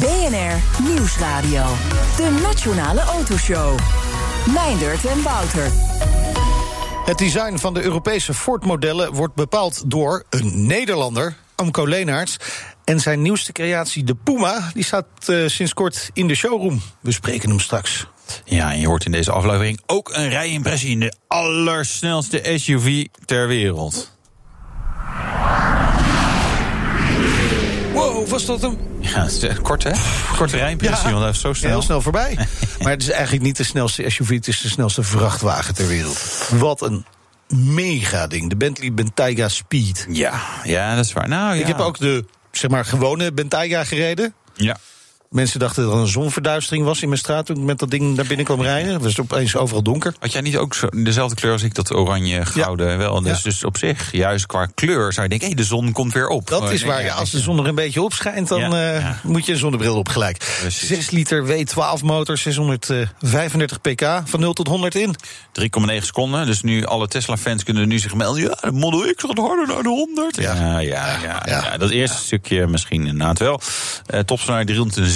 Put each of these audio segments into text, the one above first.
BNR Nieuwsradio. De Nationale Autoshow. Meindert en Wouter. Het design van de Europese Ford-modellen wordt bepaald door een Nederlander, Amco Leenaerts. En zijn nieuwste creatie, de Puma, die staat uh, sinds kort in de showroom. We spreken hem straks. Ja, en je hoort in deze aflevering ook een rijimpressie in de allersnelste SUV ter wereld. Was dat hem? Ja, kort hè? Korte rijimpressie, ja, want hij is zo snel. Heel snel voorbij. maar het is eigenlijk niet de snelste SUV, het is de snelste vrachtwagen ter wereld. Wat een mega ding. De Bentley Bentayga Speed. Ja, ja dat is waar. Nou, ja. Ik heb ook de zeg maar, gewone Bentayga gereden. Ja. Mensen dachten dat er een zonverduistering was in mijn straat toen ik met dat ding naar binnen kwam rijden. Het was opeens overal donker. Had jij niet ook zo, dezelfde kleur als ik, dat oranje, gouden ja. wel? Dus, ja. dus op zich, juist qua kleur, zou je denken, hé, hey, de zon komt weer op. Dat is waar, ja, als de zon er een beetje op schijnt, dan uh, moet je een zonnebril op gelijk. Precies. 6 liter W12 motor, 635 pk, van 0 tot 100 in. 3,9 seconden, dus nu alle Tesla-fans kunnen nu zich melden. Ja, de Model X gaat harder naar de 100. Ja, ja, ja. dat eerste stukje misschien inderdaad wel. Uh, topsnelheid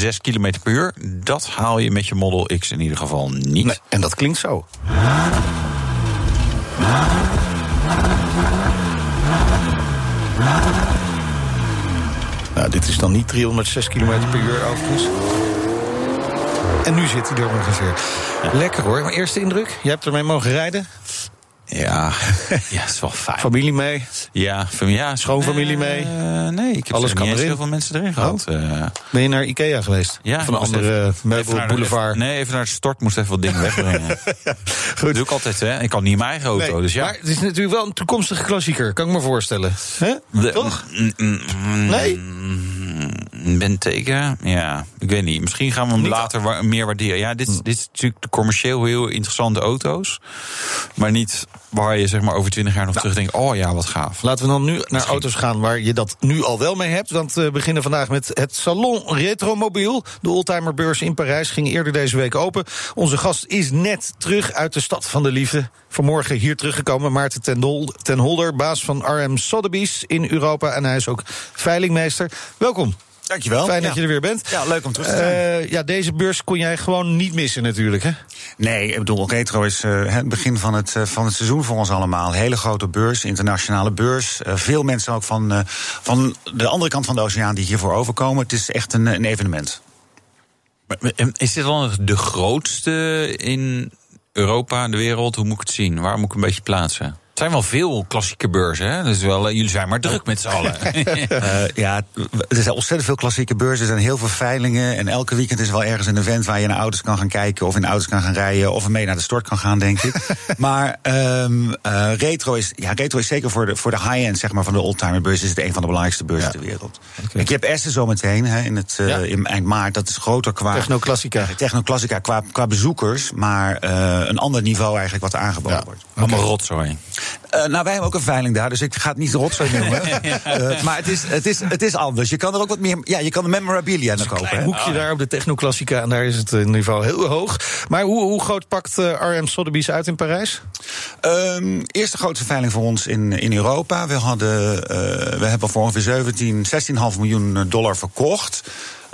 306 km per uur. Dat haal je met je Model X in ieder geval niet. Nee, en dat klinkt zo. Nou, dit is dan niet 306 km per uur overigens. En nu zit hij er ongeveer. Lekker hoor. Maar eerste indruk? Jij hebt ermee mogen rijden? Ja, ja, is wel fijn. Familie mee? Ja, familie, ja schoonfamilie mee? Uh, nee, ik heb Alles kan niet heel veel mensen erin gehad. Oh. Uh, ben je naar Ikea geweest? Ja. Van een andere meubelboulevard? Nee, even naar de stort, moest even wat dingen wegbrengen. ja, goed. Dat doe ik altijd, hè. Ik kan niet in mijn eigen auto, nee, dus ja. Maar het is natuurlijk wel een toekomstige klassieker, kan ik me voorstellen. Hè? De, Toch? Mm, nee? Bentayga, ja, ik weet niet. Misschien gaan we hem niet later wa meer waarderen. Ja, dit, dit is natuurlijk de commercieel heel interessante auto's. Maar niet waar je zeg maar over twintig jaar nog nou, terug denkt... oh ja, wat gaaf. Laten we dan nu naar auto's gaan waar je dat nu al wel mee hebt. Want we beginnen vandaag met het Salon Retromobiel. De oldtimerbeurs in Parijs ging eerder deze week open. Onze gast is net terug uit de stad van de liefde. Vanmorgen hier teruggekomen. Maarten ten, ten Holder, baas van RM Sotheby's in Europa. En hij is ook veilingmeester. Welkom. Dankjewel. Fijn dat je er weer bent. Ja, leuk om terug te zijn. Uh, ja, deze beurs kon jij gewoon niet missen natuurlijk, hè? Nee, ik bedoel, Retro is uh, het begin van het, uh, van het seizoen voor ons allemaal. Hele grote beurs, internationale beurs. veel mensen ook van, van de andere kant van de oceaan die hiervoor overkomen. Het is echt een, een evenement. Is dit dan de grootste in Europa, de wereld? Hoe moet ik het zien? Waar moet ik een beetje plaatsen? Zijn wel veel klassieke beurzen, hè? Dus wel, jullie zijn maar druk met z'n allen. uh, ja, er zijn ontzettend veel klassieke beurzen. Er zijn heel veel veilingen. En elke weekend is wel ergens een event waar je naar auto's kan gaan kijken... of in auto's kan gaan rijden, of mee naar de stort kan gaan, denk ik. maar um, uh, retro, is, ja, retro is zeker voor de, voor de high-end zeg maar, van de oldtimerbeurs... is het een van de belangrijkste beurzen ja. ter wereld. Okay. Ik heb Essen zometeen hè, in, het, uh, ja. in eind maart. Dat is groter qua... Techno-klassica. Techno-klassica qua, qua bezoekers. Maar een ander niveau eigenlijk wat er aangeboden ja. wordt. Okay. Allemaal rotzooi. Uh, nou, wij hebben ook een veiling daar, dus ik ga het niet rotzooi noemen. uh, maar het is, het, is, het is anders. Je kan er ook wat meer. Ja, je kan de memorabilia nog kopen. Een hoekje daar op de Technoclassica en daar is het niveau heel hoog. Maar hoe, hoe groot pakt uh, RM Sotheby's uit in Parijs? Um, eerste grootste veiling voor ons in, in Europa. We, hadden, we hebben voor ongeveer 17, 16,5 miljoen dollar verkocht.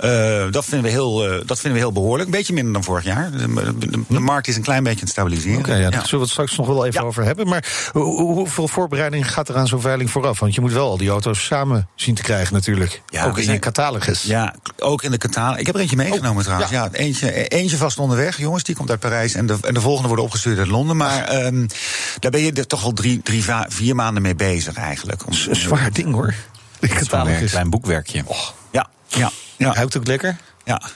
Uh, dat, vinden we heel, uh, dat vinden we heel behoorlijk. Een beetje minder dan vorig jaar. De, de, de, de markt is een klein beetje aan het stabiliseren. Oké, okay, ja, daar zullen we het straks nog wel even ja. over hebben. Maar hoe, hoeveel voorbereiding gaat er aan zo'n veiling vooraf? Want je moet wel al die auto's samen zien te krijgen natuurlijk. Ja, ook in zijn, je catalogus. Ja, ook in de catalogus. Ik heb er eentje meegenomen oh, trouwens. Ja. eentje, eentje vast onderweg, jongens. Die komt uit Parijs. En de, en de volgende worden opgestuurd uit Londen. Maar um, daar ben je er toch al drie, drie, vier maanden mee bezig eigenlijk. Om, een zwaar ding hoor. Een klein boekwerkje. Oh. Ja, ja. Ja. Ruikt ook lekker? Ja.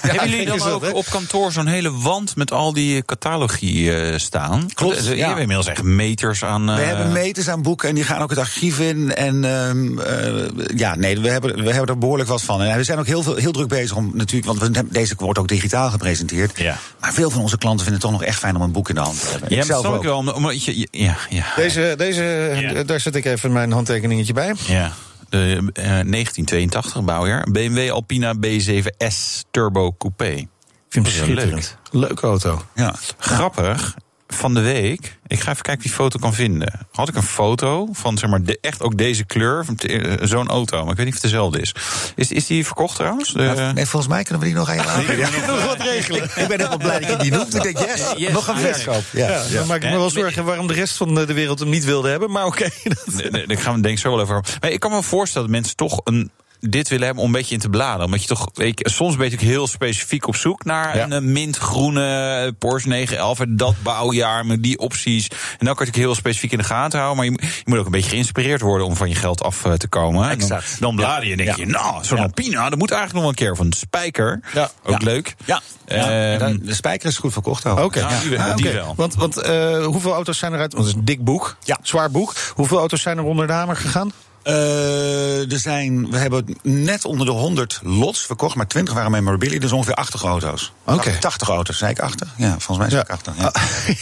Hebben jullie dan ook op kantoor zo'n hele wand met al die catalogie eh, staan? Klopt, Je ja. hebt inmiddels echt meters aan... We eh, hebben meters aan boeken en die gaan ook het archief in. En ehm, eh, ja, nee, we hebben, we hebben er behoorlijk wat van. En we zijn ook heel, veel, heel druk bezig om natuurlijk, want we, hebben- deze wordt ook digitaal gepresenteerd. Ja. Maar veel van onze klanten vinden het toch nog echt fijn om een boek in de hand te hebben. Ja, Ik zelf ook. wel. Je, ja, ja, Deze, deze Ja. daar zet ik even mijn handtekeningetje bij. ja. De, eh, 1982 bouwjaar. BMW Alpina B7S Turbo Coupé. Ik vind het schitterend. Leuke auto. Ja. Grappig. Van de week, ik ga even kijken of ik die foto kan vinden. Had ik een foto van zeg maar de, echt ook deze kleur, eh, zo'n auto. Maar ik weet niet of het dezelfde is. Is, is die verkocht trouwens? De- Ja, nee, volgens mij kunnen we die nog aan je laten. Ja. nog wat regelen. Ik ben helemaal blij dat je die noemt. Ik denk, yes, Yes. nog een verkoop. Ja. Ja, dan maak ik me wel zorgen waarom de rest van de wereld hem niet wilde hebben. Maar oké. dat- Nee, nee, Daar gaan we denk ik zo wel over. Maar ik kan me voorstellen dat mensen toch een dit willen hebben om een beetje in te bladeren. Omdat je toch, je, soms ben je natuurlijk heel specifiek op zoek naar Ja. een eh, mintgroene Porsche 911 en dat bouwjaar met die opties. En dan kan je natuurlijk heel specifiek in de gaten houden. Maar je, moet- je moet ook een beetje geïnspireerd worden om van je geld af eh, te komen. En Dan, Exact. dan blader je en denk je, nou, zo'n Ja. Alpina, dat moet eigenlijk nog wel een keer. Of een spijker, Ja. ook leuk. Ja, ja. Ehm, de spijker is goed verkocht. Oké. Ja, die wel, Ah, die wel. Want, want eh, hoeveel auto's zijn eruit? Want het is een dik boek. Ja. Zwaar boek. Hoeveel auto's zijn er onder de hamer gegaan? Eh, er zijn, we hebben net onder de 100 lots verkocht, maar 20 waren memorabilia, dus ongeveer 80 auto's. Oké. 80 auto's, zei ik 80? Ja, volgens mij zei ik 80. Ja. ja.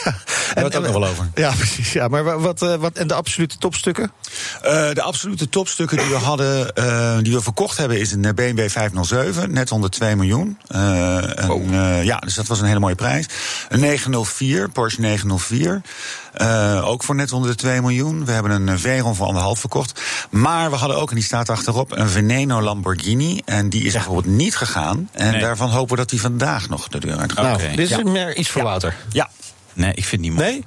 Daar hebben we het ook nog wel over. Ja, precies. Ja. Maar wa- wat, eh, wat, en de absolute topstukken? Eh, de absolute topstukken die we hadden, die we verkocht hebben, is een BMW 507, net onder 2 miljoen. Een, eh, ja, dus dat was een hele mooie prijs. Een 904, Porsche 904. eh, ook voor net onder de 2 miljoen. We hebben een Veyron voor anderhalf verkocht. Maar we hadden ook, en die staat achterop, een Veneno Lamborghini. En die is bijvoorbeeld niet gegaan. En Nee. daarvan hopen we dat die vandaag nog de deur uit gaat. Nou, Oké. dit is Ja. meer iets voor Wouter. Ja, Nee, ik vind het niet mooi. Nee?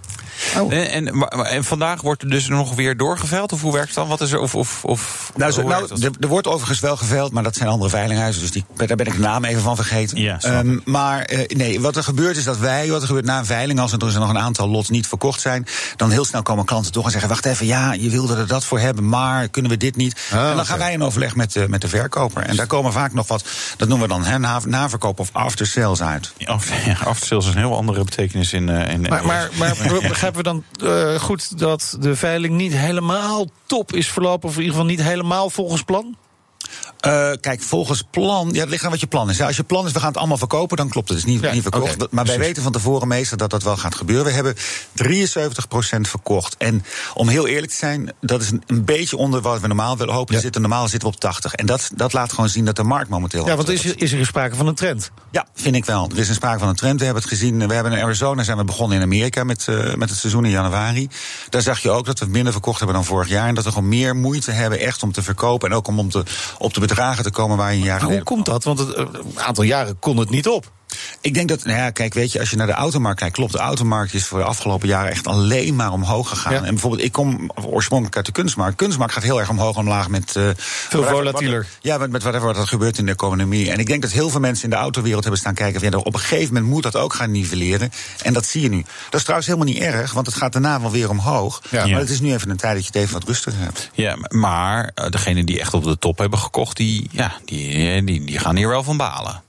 Oh. En, en, en vandaag wordt er dus nog weer doorgeveild? Of hoe werkt het dan? Wat is er? Of, of, of, Nou, zo- nou er, er wordt overigens wel geveild, maar dat zijn andere veilinghuizen. Dus die, daar ben ik de naam even van vergeten. Ja, Ehm, maar eh, nee, wat er gebeurt is dat wij, wat er gebeurt na een veiling, als er dus nog een aantal lots niet verkocht zijn, dan heel snel komen klanten toch en zeggen: Wacht even, ja, je wilde er dat voor hebben, maar kunnen we dit niet? Ah, en dan gaan wij in overleg met, de met de verkoper. En daar komen vaak nog wat, dat noemen we dan hè, na, naverkoop of after sales uit. Ja, af- ja, aftersales is een heel andere betekenis in. eh, in Maar, maar, maar we dan eh, goed dat de veiling niet helemaal top is verlopen? Of in ieder geval niet helemaal volgens plan? Eh, kijk, volgens plan, ja, het ligt aan wat je plan is. Ja, als je plan is, we gaan het allemaal verkopen, dan klopt het. Het is niet, Ja, niet verkocht. maar wij weten van tevoren meestal dat dat wel gaat gebeuren. We hebben 73% verkocht. En om heel eerlijk te zijn, dat is een, een beetje onder wat we normaal willen hopen. Ja. Zitten, normaal zitten we op 80. En dat, dat laat gewoon zien dat de markt momenteel... Ja, want is, er- is er sprake van een trend? ja, vind ik wel. Er is een sprake van een trend. We hebben het gezien. We hebben in Arizona zijn we begonnen in Amerika met, eh, met het seizoen in januari. Daar zag je ook dat we minder verkocht hebben dan vorig jaar. En dat we gewoon meer moeite hebben echt om te verkopen. En ook om, om te, op de bedragen te komen waar je een jaar hoe komt dat? Want het, eh, een aantal jaren kon het niet op. Ik denk dat, nou ja, kijk, weet je, als je naar de automarkt kijkt, klopt, de automarkt is voor de afgelopen jaren echt alleen maar omhoog gegaan. Ja. En bijvoorbeeld, ik kom oorspronkelijk uit de kunstmarkt. Kunstmarkt gaat heel erg omhoog en omlaag met. eh, Veel volatieler. wat- Ja, met, met whatever wat er gebeurt in de economie. En ik denk dat heel veel mensen in de autowereld hebben staan kijken. Van, ja, op een gegeven moment moet dat ook gaan nivelleren. En dat zie je nu. Dat is trouwens helemaal niet erg, want het gaat daarna wel weer omhoog. Ja. Maar het is nu even een tijd dat je het even wat rustiger hebt. Ja, maar eh, degenen die echt op de top hebben gekocht, die, ja, die, die, die gaan hier wel van balen.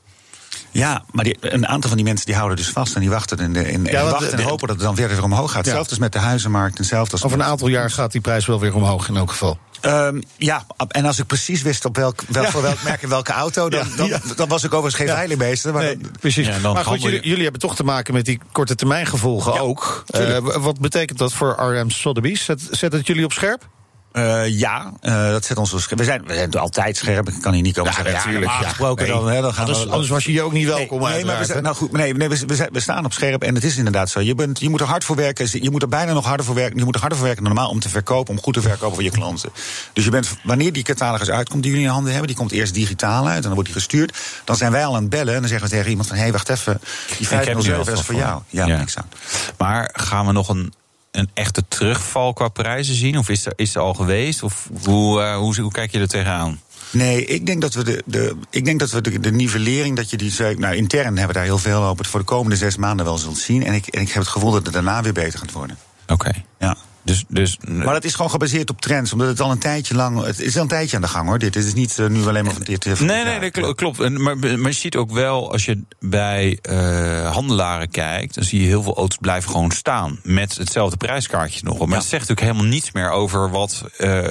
Ja, maar die, een aantal van die mensen die houden dus vast en die wachten en, de, en, wachten de- en hopen dat het dan weer weer omhoog gaat. Ja. Hetzelfde als met de huizenmarkt en hetzelfde als Over een aantal jaar gaat die prijs wel weer omhoog in elk geval. Ehm, ja, en als ik precies wist op welk, wel, Ja. voor welk merk en welke auto, dan, Ja, dan, was ik overigens geen Ja. veilingmeester. Maar Nee, precies. Ja, dan maar goed, jullie, jullie hebben toch te maken met die korte termijn gevolgen Ja, ook. Eh, wat betekent dat voor RM Sotheby's? Zet, zet het jullie op scherp? Eh, ja, eh, dat zet ons wel scherp. We zijn, we zijn altijd scherp. Ik kan hier niet komen Ja, zeggen. natuurlijk, ja. gesproken Nee. dan, hè, dan gaan Anders, we, anders was je hier ook niet welkom. Nee, nee, maar we, zijn, nou goed, nee, nee, we, we, zijn- we staan op scherp en het is inderdaad zo. Je, bent, je moet er hard voor werken. Je moet er bijna nog harder voor werken. Je moet er harder voor werken dan normaal om te verkopen, om goed te verkopen voor je klanten. Dus je bent, wanneer die catalogus uitkomt die jullie in handen hebben, die komt eerst digitaal uit en dan wordt die gestuurd. Dan zijn wij al aan het bellen en dan zeggen we tegen iemand van: hé, hey, wacht even, die Ik heb hier 507 wel is voor jou. Ja, Ja. exact. Maar gaan we nog een, een echte terugval qua prijzen zien? Of is er, is er al geweest? Of hoe, eh, hoe, hoe kijk je er tegenaan? Nee, ik denk dat we de, de, ik denk dat we de, de nivellering, dat je die. zei- Nou, intern hebben we daar heel veel op. Het voor de komende zes maanden wel zult zien. En ik, en ik heb het gevoel dat het daarna weer beter gaat worden. Oké. Ja. Dus, dus, maar dat is gewoon gebaseerd op trends, omdat het al een tijdje lang. Het is al een tijdje aan de gang hoor. Dit, is niet uh, nu alleen maar van dit. Uh, nee, nee, nee, klopt. En, maar, maar je ziet ook wel, als je bij uh, handelaren kijkt, dan zie je heel veel auto's blijven gewoon staan. Met hetzelfde prijskaartje nog. Maar ja. het zegt natuurlijk helemaal niets meer over wat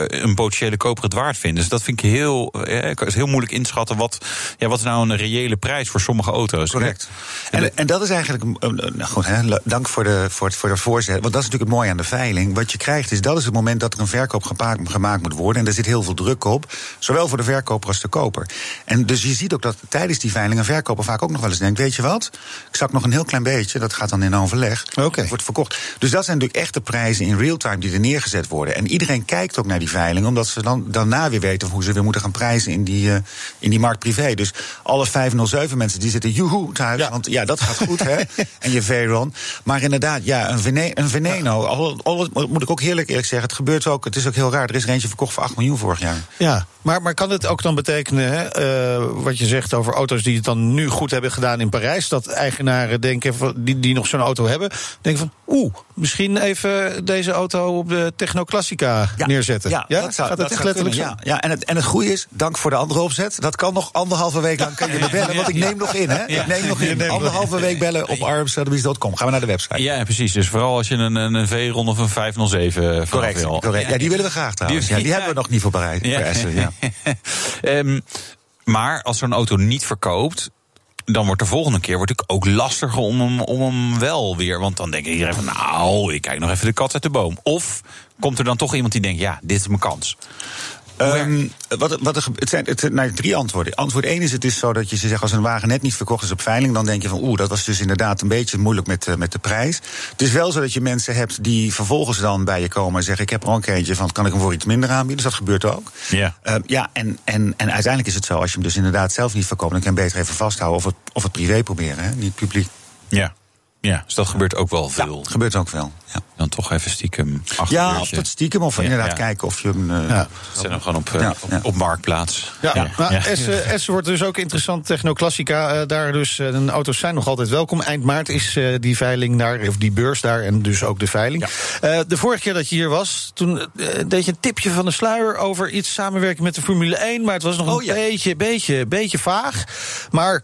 een potentiële koper het waard vindt. Dus dat vind ik heel, is heel moeilijk inschatten. Wat, ja, wat is nou een reële prijs voor sommige auto's? Correct. En, en dat is eigenlijk. Nou goed, hè, dank voor de, voor, voor de voorzet. Want dat is natuurlijk het mooie aan de veiling wat je krijgt is dat is het moment dat er een verkoop gemaakt moet worden. En daar zit heel veel druk op, zowel voor de verkoper als de koper. En dus je ziet ook dat tijdens die veiling een verkoper vaak ook nog wel eens denkt: weet je wat, ik zak nog een heel klein beetje, dat gaat dan in overleg, okay. wordt verkocht. Dus dat zijn natuurlijk echte prijzen in real time die er neergezet worden. En iedereen kijkt ook naar die veiling, omdat ze dan daarna weer weten hoe ze weer moeten gaan prijzen in die, uh, in die markt privé. Dus alle 507 mensen die zitten joehoe thuis, ja. want ja, dat gaat goed, hè? En je Veyron. Maar inderdaad, ja, een, vene een Veneno, al, al, moet ik ook heerlijk eerlijk zeggen, het gebeurt ook. Het is ook heel raar. Er is er eentje verkocht voor 8 miljoen vorig jaar. Ja, maar, maar kan het ook dan betekenen, hè, uh, wat je zegt over auto's die het dan nu goed hebben gedaan in Parijs, dat eigenaren denken, die, die nog zo'n auto hebben, denken van, oeh, misschien even deze auto op de Technoclassica ja. neerzetten. Ja, ja? Dat zou, gaat dat, echt letterlijk ja. ja, en, het, en het goede is, dank voor de andere opzet. Dat kan nog anderhalve week lang kun je me bellen, want ik neem nog in, hè? Ik neem nog in. Anderhalve week bellen op armservice.com. Gaan we naar de website. Ja, precies. Dus vooral als je een, een V-ron of een 507 correct, wil. Correct. Ja, die willen we graag trouwens. Die, ja, die hebben we nog niet voor bereid. Ja. ja. um, maar als zo'n auto niet verkoopt, dan wordt de volgende keer wordt ook lastiger om hem, om hem wel weer. Want dan denkt iedereen van nou, ik kijk nog even de kat uit de boom. Of komt er dan toch iemand die denkt, ja, dit is mijn kans. Um, wat, wat er, het zijn, het zijn nou, drie antwoorden. Antwoord één is: het is zo dat je ze zegt als een wagen net niet verkocht is op veiling, dan denk je van oeh, dat was dus inderdaad een beetje moeilijk met, uh, met de prijs. Het is wel zo dat je mensen hebt die vervolgens dan bij je komen en zeggen: ik heb er ook een eentje van, kan ik hem voor iets minder aanbieden? Dus dat gebeurt ook. Ja. Uh, ja, en, en, en uiteindelijk is het zo, als je hem dus inderdaad zelf niet verkoopt, dan kan je hem beter even vasthouden of het, of het privé proberen, hè? niet publiek. Ja. Ja, dus dat gebeurt ook wel veel. Ja, gebeurt ook wel. Ja. Dan toch even stiekem. Ja, of dat stiekem, of inderdaad kijken of je hem. Uh, ja. Zet hem gewoon op, uh, op, op, marktplaats. Ja, ja. Nou, S, wordt dus ook interessant. Technoclassica, uh, daar dus. de auto's zijn nog altijd welkom. Eind maart is die veiling daar, of die beurs daar, en dus ook de veiling. de vorige keer dat je hier was, toen deed je een tipje van de sluier over iets samenwerken met de Formule 1. Maar het was nog een oh, beetje, beetje, beetje vaag. Maar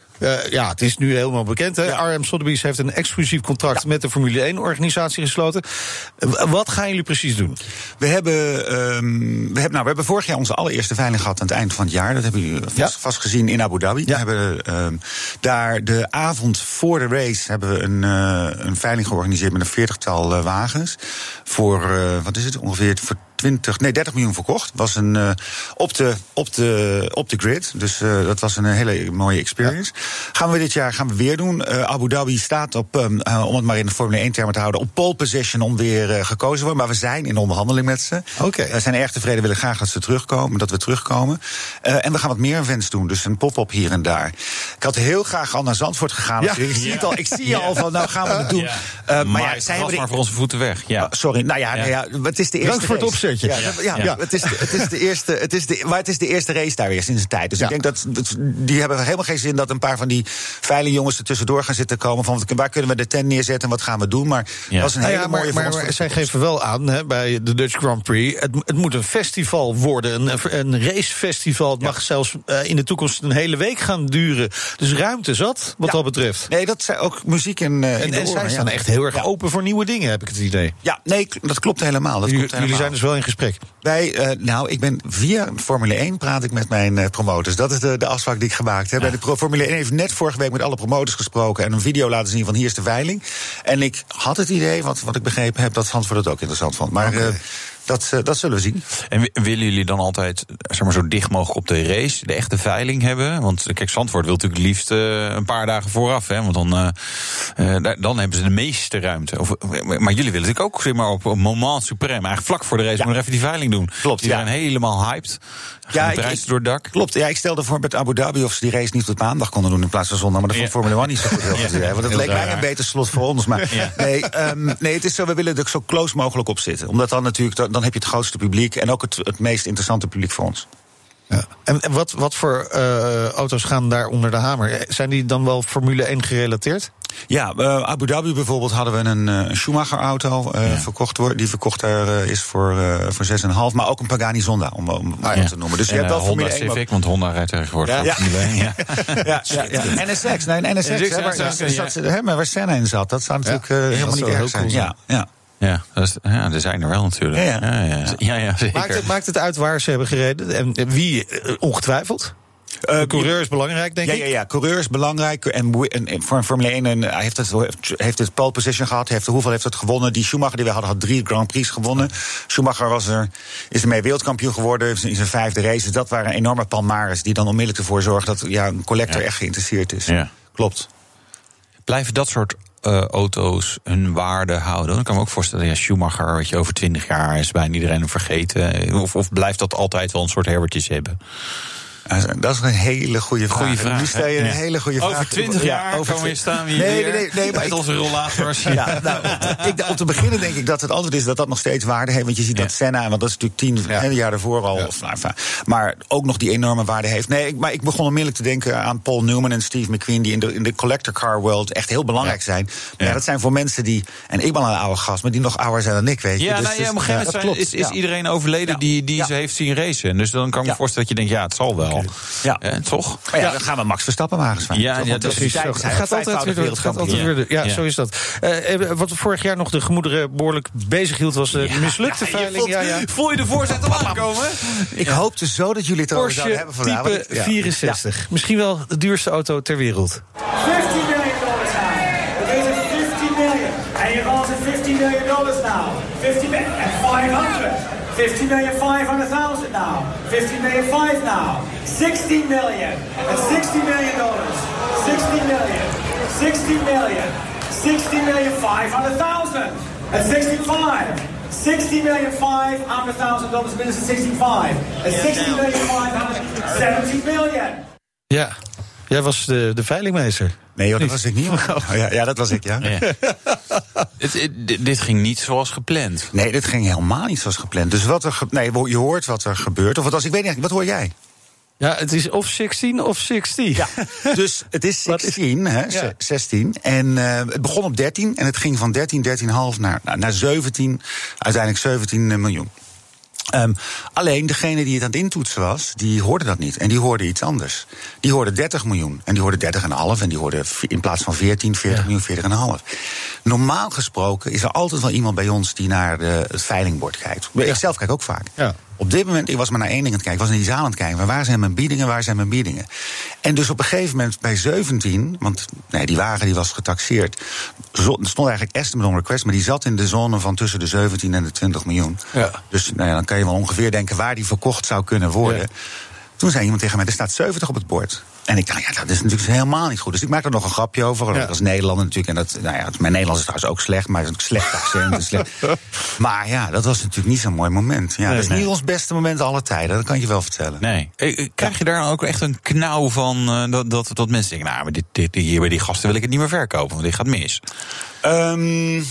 ja, het is nu helemaal bekend. Hè? RM Sotheby's heeft een exclusief contract met de Formule 1-organisatie gesloten. Wat gaan jullie precies doen? We hebben, um, we, hebben, nou, we hebben vorig jaar onze allereerste veiling gehad aan het eind van het jaar. Dat hebben jullie vast, ja. vast gezien in Abu Dhabi. We hebben um, daar de avond voor de race hebben we een, uh, een veiling georganiseerd met een veertigtal uh, wagens. Voor, uh, wat is het, ongeveer voor 20, nee, 30 miljoen verkocht. Was een, uh, op, de, op, de, op de grid. Dus uh, dat was een hele mooie experience. Ja. Gaan we dit jaar gaan we weer doen. Uh, Abu Dhabi staat op, um, om het maar in de Formule 1 termen te houden, op pole position om weer gekozen te worden. Maar we zijn in onderhandeling met ze. Okay. We zijn erg tevreden, willen graag dat ze terugkomen, dat we terugkomen. en we gaan wat meer events doen. Dus een pop-up hier en daar. Ik had heel graag al naar Zandvoort gegaan. Ja. Ik, zie het al, ik zie ja. al van, nou gaan we het doen. maar, maar ja, zijn we maar voor onze voeten weg. Ja. sorry, nou ja, nou ja, het is de eerste Dank voor het opzet. Ja, ja, ja, Het, is, het is de eerste, het is de, maar het is de eerste race daar weer sinds een tijd. Dus ik denk dat die hebben helemaal geen zin dat een paar van die veilige jongens er tussendoor gaan zitten komen. Van waar kunnen we de tent neerzetten en wat gaan we doen? Maar dat was een hele maar, mooie Maar, maar zij geven wel aan hè, bij de Dutch Grand Prix. Het, het moet een festival worden, een, een racefestival. Het mag zelfs uh, in de toekomst een hele week gaan duren. Dus ruimte zat, wat dat betreft. Nee, dat zijn ook muziek en. Uh, en, en zij staan echt heel erg open voor nieuwe dingen, heb ik het idee. Ja, nee, dat klopt helemaal. Dat klopt helemaal. jullie zijn dus wel in gesprek. Wij, uh, nou, ik ben via Formule 1 praat ik met mijn uh, promotors. Dat is de, de afspraak die ik gemaakt heb. Ja. Bij de Formule 1 heeft net vorige week met alle promotors gesproken en een video laten zien van hier is de veiling. En ik had het idee, wat, wat ik begrepen heb, dat Zandvoort het ook interessant vond. Maar okay. Dat, uh, dat zullen we zien. En willen jullie dan altijd zeg maar, zo dicht mogelijk op de race, de echte veiling hebben? Want kijk, Zandvoort wil natuurlijk liefst uh, een paar dagen vooraf. Hè, want dan, uh, dan hebben ze de meeste ruimte. Of, maar jullie willen natuurlijk ook zeg maar, op een moment supreme, eigenlijk vlak voor de race, ja. maar even die veiling doen. Klopt. Die ja. zijn helemaal hyped. Ja, ik, door het dak. Klopt. Ja, ik stelde voor met Abu Dhabi of ze die race niet op maandag konden doen in plaats van zondag. Maar dat vond Formule 1 niet zo goed. Heel. Want dat leek mij een beter slot voor ons. Maar nee, um, nee, het is zo, we willen er zo close mogelijk op zitten. Omdat dan natuurlijk, dan heb je het grootste publiek en ook het, het meest interessante publiek voor ons. Ja. En, en wat, wat voor uh, auto's gaan daar onder de hamer? Zijn die dan wel Formule 1 gerelateerd? Ja, uh, Abu Dhabi bijvoorbeeld hadden we een uh, Schumacher-auto uh, ja. verkocht worden. Die verkocht daar is voor, voor 6,5. Maar ook een Pagani Zonda, om, om ah, ja. te noemen. Dus en, je hebt wel Honda Formule 1. Civic, want Honda rijdt tegenwoordig ja. Formule 1. Ja. ja, ja, ja, NSX, nee, NSX, hè, waar, zat, hè, waar Senna in zat. Dat zou natuurlijk helemaal niet erg zijn. Ja, ja. Ja, dat is, ja, er zijn er wel natuurlijk. Ja, ja. ja, ja. ja zeker. Maakt, het, maakt het uit waar ze hebben gereden? En wie ongetwijfeld? Uh, coureur is belangrijk, denk ja, ik. Ja, ja, coureur is belangrijk. En, en, en voor een Formule 1 en hij heeft het, heeft het pole position gehad. Heeft, hoeveel heeft het gewonnen? Die Schumacher die we hadden, had drie Grand Prix gewonnen. Schumacher was er, is ermee wereldkampioen geworden in zijn vijfde race. Dus dat waren enorme palmares die dan onmiddellijk ervoor zorgen dat ja, een collector echt geïnteresseerd is. Ja. Klopt. Blijven dat soort uh, auto's hun waarde houden. Dan kan me ook voorstellen, ja, Schumacher, weet je, over twintig jaar is bijna iedereen hem vergeten. Of, of blijft dat altijd wel een soort herbertjes hebben? Dat is een hele goede vraag. Goeie vraag. Nu stel je een hele goede vraag. Over twintig jaar ja, over komen we staan hier nee, nee, nee, nee, maar onze rollators. Ja, nou, ik, om te beginnen denk ik dat het antwoord is dat dat nog steeds waarde heeft. Want je ziet dat Senna, want dat is natuurlijk tien ja. jaar daarvoor al. Of, nou, maar ook nog die enorme waarde heeft. Nee, ik, maar ik begon onmiddellijk te denken aan Paul Newman en Steve McQueen... die in de, in de collector car world echt heel belangrijk zijn. Maar ja. dat zijn voor mensen die... En ik ben een oude gast, maar die nog ouder zijn dan ik, weet je. Ja, dus, nou, ja, op een gegeven moment is, is iedereen overleden die, die ze heeft zien racen. Dus dan kan ik me voorstellen dat je denkt, ja, het zal wel. Ja. Eh, toch? Maar ja, dan gaan we Max Verstappen wagens van. Ja, ja dat is zo. Het gaat altijd weer, het gaat altijd weer. Ja, zo is dat. Uh, wat vorig jaar nog de gemoederen behoorlijk bezig hield, was de mislukte veiling. Ja, ja. Voel je de voorzet al aankomen? Ik hoopte zo dat jullie het erover zouden hebben vandaag. Type 64. Misschien wel de duurste auto ter wereld. 50 million dollars now. It is 50 million. And you're on to 50 million dollars now. 50 million and 500. 50 million 500,000 now. 50 million 5 now. 60 million. That's 60 million dollars. 60 million. 60 million. 60 million 500,000. At 65. 60 million 500,000 dollars minus 65. At 60 million 500. 70 million. Ja, jij was de, de veilingmeester. Nee, joh, dat was ik niet. Oh, ja, ja, dat was ik, ja. ja. het, het, dit ging niet zoals gepland. Nee, dit ging helemaal niet zoals gepland. Dus wat er. Nee, je hoort wat er gebeurt. Of wat als ik weet niet, wat hoor jij? Ja, het is of 16 of 16. Ja, dus het is 16, hè, ja. 16. En uh, het begon op 13 en het ging van 13, 13,5 naar, naar 17, uiteindelijk 17 miljoen. Um, alleen degene die het aan het intoetsen was, die hoorde dat niet. En die hoorde iets anders. Die hoorde 30 miljoen. En die hoorde 30,5. En die hoorde in plaats van 14, 40 ja. miljoen, 40,5. Normaal gesproken is er altijd wel iemand bij ons die naar de, het veilingbord kijkt. Ja. Ik zelf kijk ook vaak. Ja. Op dit moment, ik was maar naar één ding aan het kijken. Ik was in die zaal aan het kijken. waar zijn mijn biedingen, waar zijn mijn biedingen? En dus op een gegeven moment bij 17, want nee, die wagen die was getaxeerd. Er stond eigenlijk estimate on request, maar die zat in de zone van tussen de 17 en de 20 miljoen. Ja. Dus nou ja, dan kan je wel ongeveer denken waar die verkocht zou kunnen worden. Ja. Toen zei iemand tegen mij: er staat 70 op het bord. En ik dacht, ja, dat is natuurlijk helemaal niet goed. Dus ik maak er nog een grapje over. Ja. Als Nederlander natuurlijk. En dat, nou ja, mijn Nederlands is trouwens ook slecht, maar het is een slecht accent. slecht. Maar ja, dat was natuurlijk niet zo'n mooi moment. Ja, nee, dat is nee. niet ons beste moment alle tijden, dat kan je wel vertellen. Nee. Krijg je daar ook echt een knauw van uh, dat, dat, dat mensen denken, nou, maar dit, dit, hier bij die gasten wil ik het niet meer verkopen, want dit gaat mis? Um,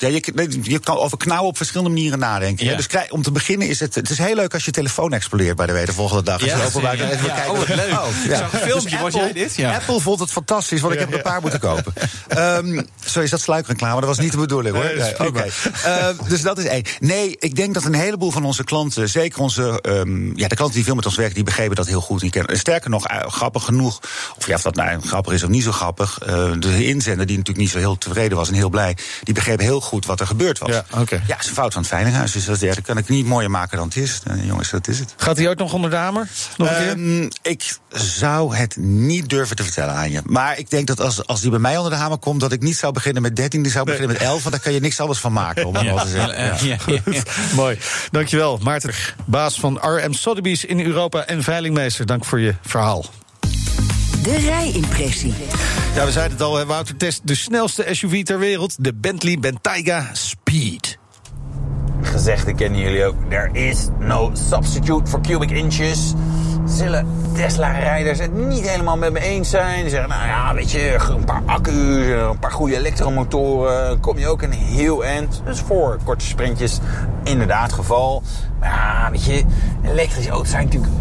ja, je, je kan over knauwen op verschillende manieren nadenken. Ja. Dus om te beginnen is het. Het is heel leuk als je telefoon explodeert bij de, way, de volgende dag. Als ja, je open ja, even ja, kijken. Oh, leuk. Oh, ja. Een filmpje, dus was jij dit? Ja. Apple vond het fantastisch, want ik heb er een paar moeten kopen. um, zo is dat sluikreclame, dat was niet de bedoeling hoor. Nee, Oké. Okay. Uh, dus dat is één. Nee, ik denk dat een heleboel van onze klanten, zeker onze. Um, ja, de klanten die veel met ons werken, die begrepen dat heel goed. Die sterker nog, uh, grappig genoeg. Of ja, of dat nou grappig is of niet zo grappig. Uh, de inzender, die natuurlijk niet zo heel tevreden was en heel blij, die begreep heel goed wat er gebeurd was. Ja, okay. ja, het is een fout van het Veilinghuis. Dus dat, ja, dat kan ik niet mooier maken dan het is. Uh, jongens, dat is het. Gaat hij ook nog onder de hamer? Nog een keer? Ik zou het niet durven te vertellen aan je. Maar ik denk dat als, als die bij mij onder de hamer komt... dat ik niet zou beginnen met 13, die zou nee. beginnen met 11. Want daar kan je niks anders van maken. Om ja. te zeggen. Ja. Mooi. Dankjewel, Maarten. Baas van RM Sotheby's in Europa en veilingmeester. Dank voor je verhaal. De rijimpressie. Ja, we zeiden het al, Wouter test de snelste SUV ter wereld. De Bentley Bentayga Speed. Gezegde kennen jullie ook. There is no substitute for cubic inches. zullen Tesla-rijders het niet helemaal met me eens zijn. Die zeggen, nou ja, weet je, een paar accu's, een paar goede elektromotoren, kom je ook een heel eind. Dus voor korte sprintjes inderdaad geval. Maar ja, weet je, elektrische auto's zijn natuurlijk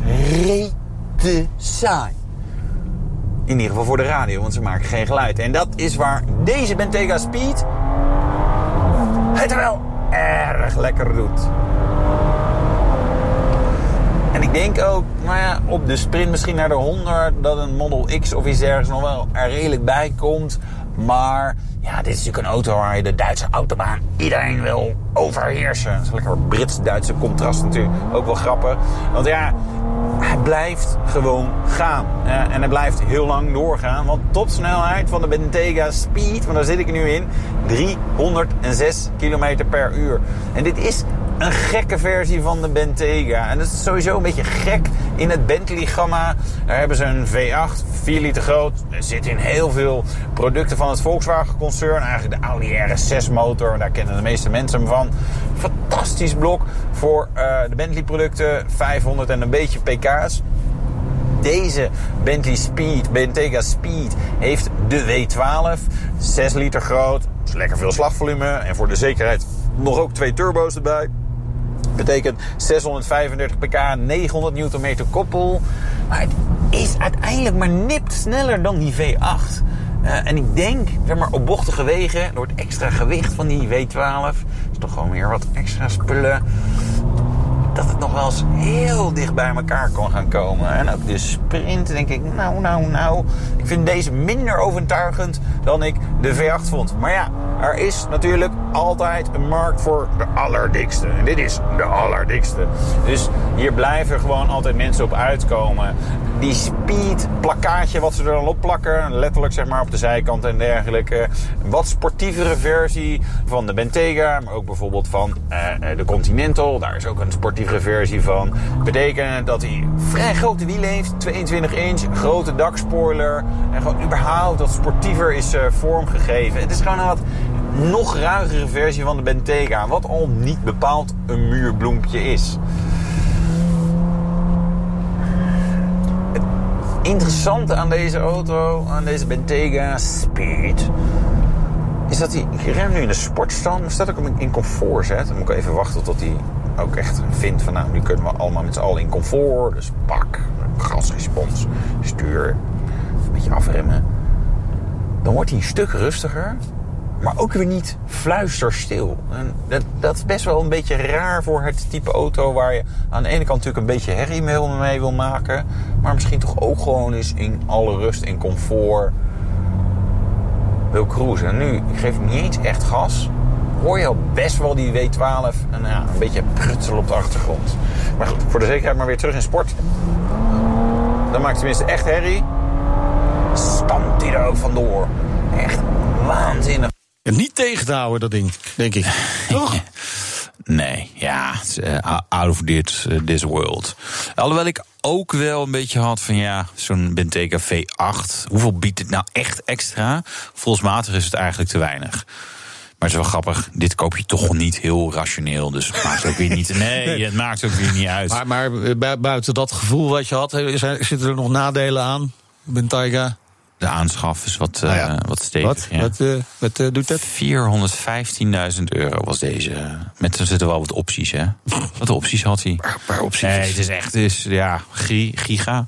rete saai. In ieder geval voor de radio, want ze maken geen geluid. En dat is waar deze Bentayga Speed het wel erg lekker doet. En ik denk ook, nou ja, op de sprint misschien naar de 100... dat een Model X of iets dergelijks nog wel er redelijk bij komt. Maar ja, dit is natuurlijk een auto waar je de Duitse autobaan iedereen wil overheersen. Dat is lekker Brits-Duitse contrast natuurlijk. Ook wel grappig. Want ja, hij blijft gewoon gaan. En hij blijft heel lang doorgaan. Want topsnelheid van de Bentayga Speed, want daar zit ik nu in, 306 km per uur. En dit is een gekke versie van de Bentayga. En dat is sowieso een beetje gek in het Bentley-gamma. Daar hebben ze een V8, 4 liter groot. Er zit in heel veel producten van het Volkswagen-concern. Eigenlijk de Audi RS6-motor, daar kennen de meeste mensen hem van. Fantastisch blok voor uh, de Bentley-producten. 500 en een beetje pk's. Deze Bentley Speed, Bentayga Speed, heeft de W12. 6 liter groot, dus lekker veel slagvolume. En voor de zekerheid nog ook twee turbo's erbij. Betekent 635 pk, 900 Nm koppel. Maar het is uiteindelijk maar nipt sneller dan die V8. Uh, en ik denk, zeg maar, op bochtige wegen, door het extra gewicht van die W12, is toch gewoon weer wat extra spullen dat het nog wel eens heel dicht bij elkaar kon gaan komen. En ook de sprint, denk ik, nou, nou, nou. Ik vind deze minder overtuigend dan ik de V8 vond. Maar ja, er is natuurlijk altijd een markt voor de allerdikste. En dit is de allerdikste. Dus hier blijven gewoon altijd mensen op uitkomen. Die speed plakkaatje wat ze er dan op plakken, letterlijk zeg maar op de zijkant en dergelijke. Een wat sportievere versie van de Bentayga, maar ook bijvoorbeeld van uh, de Continental. Daar is ook een sportievere versie van. Betekent dat hij vrij grote wielen heeft, 22 inch, grote dakspoiler. En gewoon überhaupt wat sportiever is uh, vormgegeven. Het is gewoon een wat nog ruigere versie van de Bentayga. Wat al niet bepaald een muurbloempje is. Interessante aan deze auto, aan deze Bentayga Speed... is dat hij... Ik rem nu in de sportstand, maar staat ook in comfort zet. Dan moet ik even wachten tot hij ook echt vindt van... nou, nu kunnen we allemaal met z'n allen in comfort. Dus pak, gasrespons, stuur, een beetje afremmen. Dan wordt hij een stuk rustiger maar ook weer niet fluisterstil. En dat, dat is best wel een beetje raar voor het type auto waar je aan de ene kant natuurlijk een beetje herrie mee wil maken, maar misschien toch ook gewoon eens in alle rust en comfort wil cruisen. En nu, ik geef niet eens echt gas, hoor je al best wel die W12 en ja, een beetje prutsel op de achtergrond. Maar goed, voor de zekerheid maar weer terug in sport. Dan maakt tenminste echt herrie. Stamt hij er ook vandoor. Echt waanzinnig. En niet tegen te houden, dat ding, denk ik. Toch? Nee, ja, uh, out of this, uh, this world. Alhoewel ik ook wel een beetje had van ja, zo'n Bentayga V8. Hoeveel biedt het nou echt extra? Volgens is het eigenlijk te weinig. Maar het is wel grappig, dit koop je toch niet heel rationeel. Dus het maakt ook weer niet. Nee, het maakt ook weer niet uit. Maar, maar buiten dat gevoel wat je had, zitten er nog nadelen aan? Bentayga? De aanschaf is wat, ja. uh, wat stevig. Wat, ja. wat, uh, wat uh, doet dat? 415.000 euro was deze. Met er zitten wel wat opties, hè? wat opties had hij? Een paar opties. Nee, het is echt, is, ja, giga.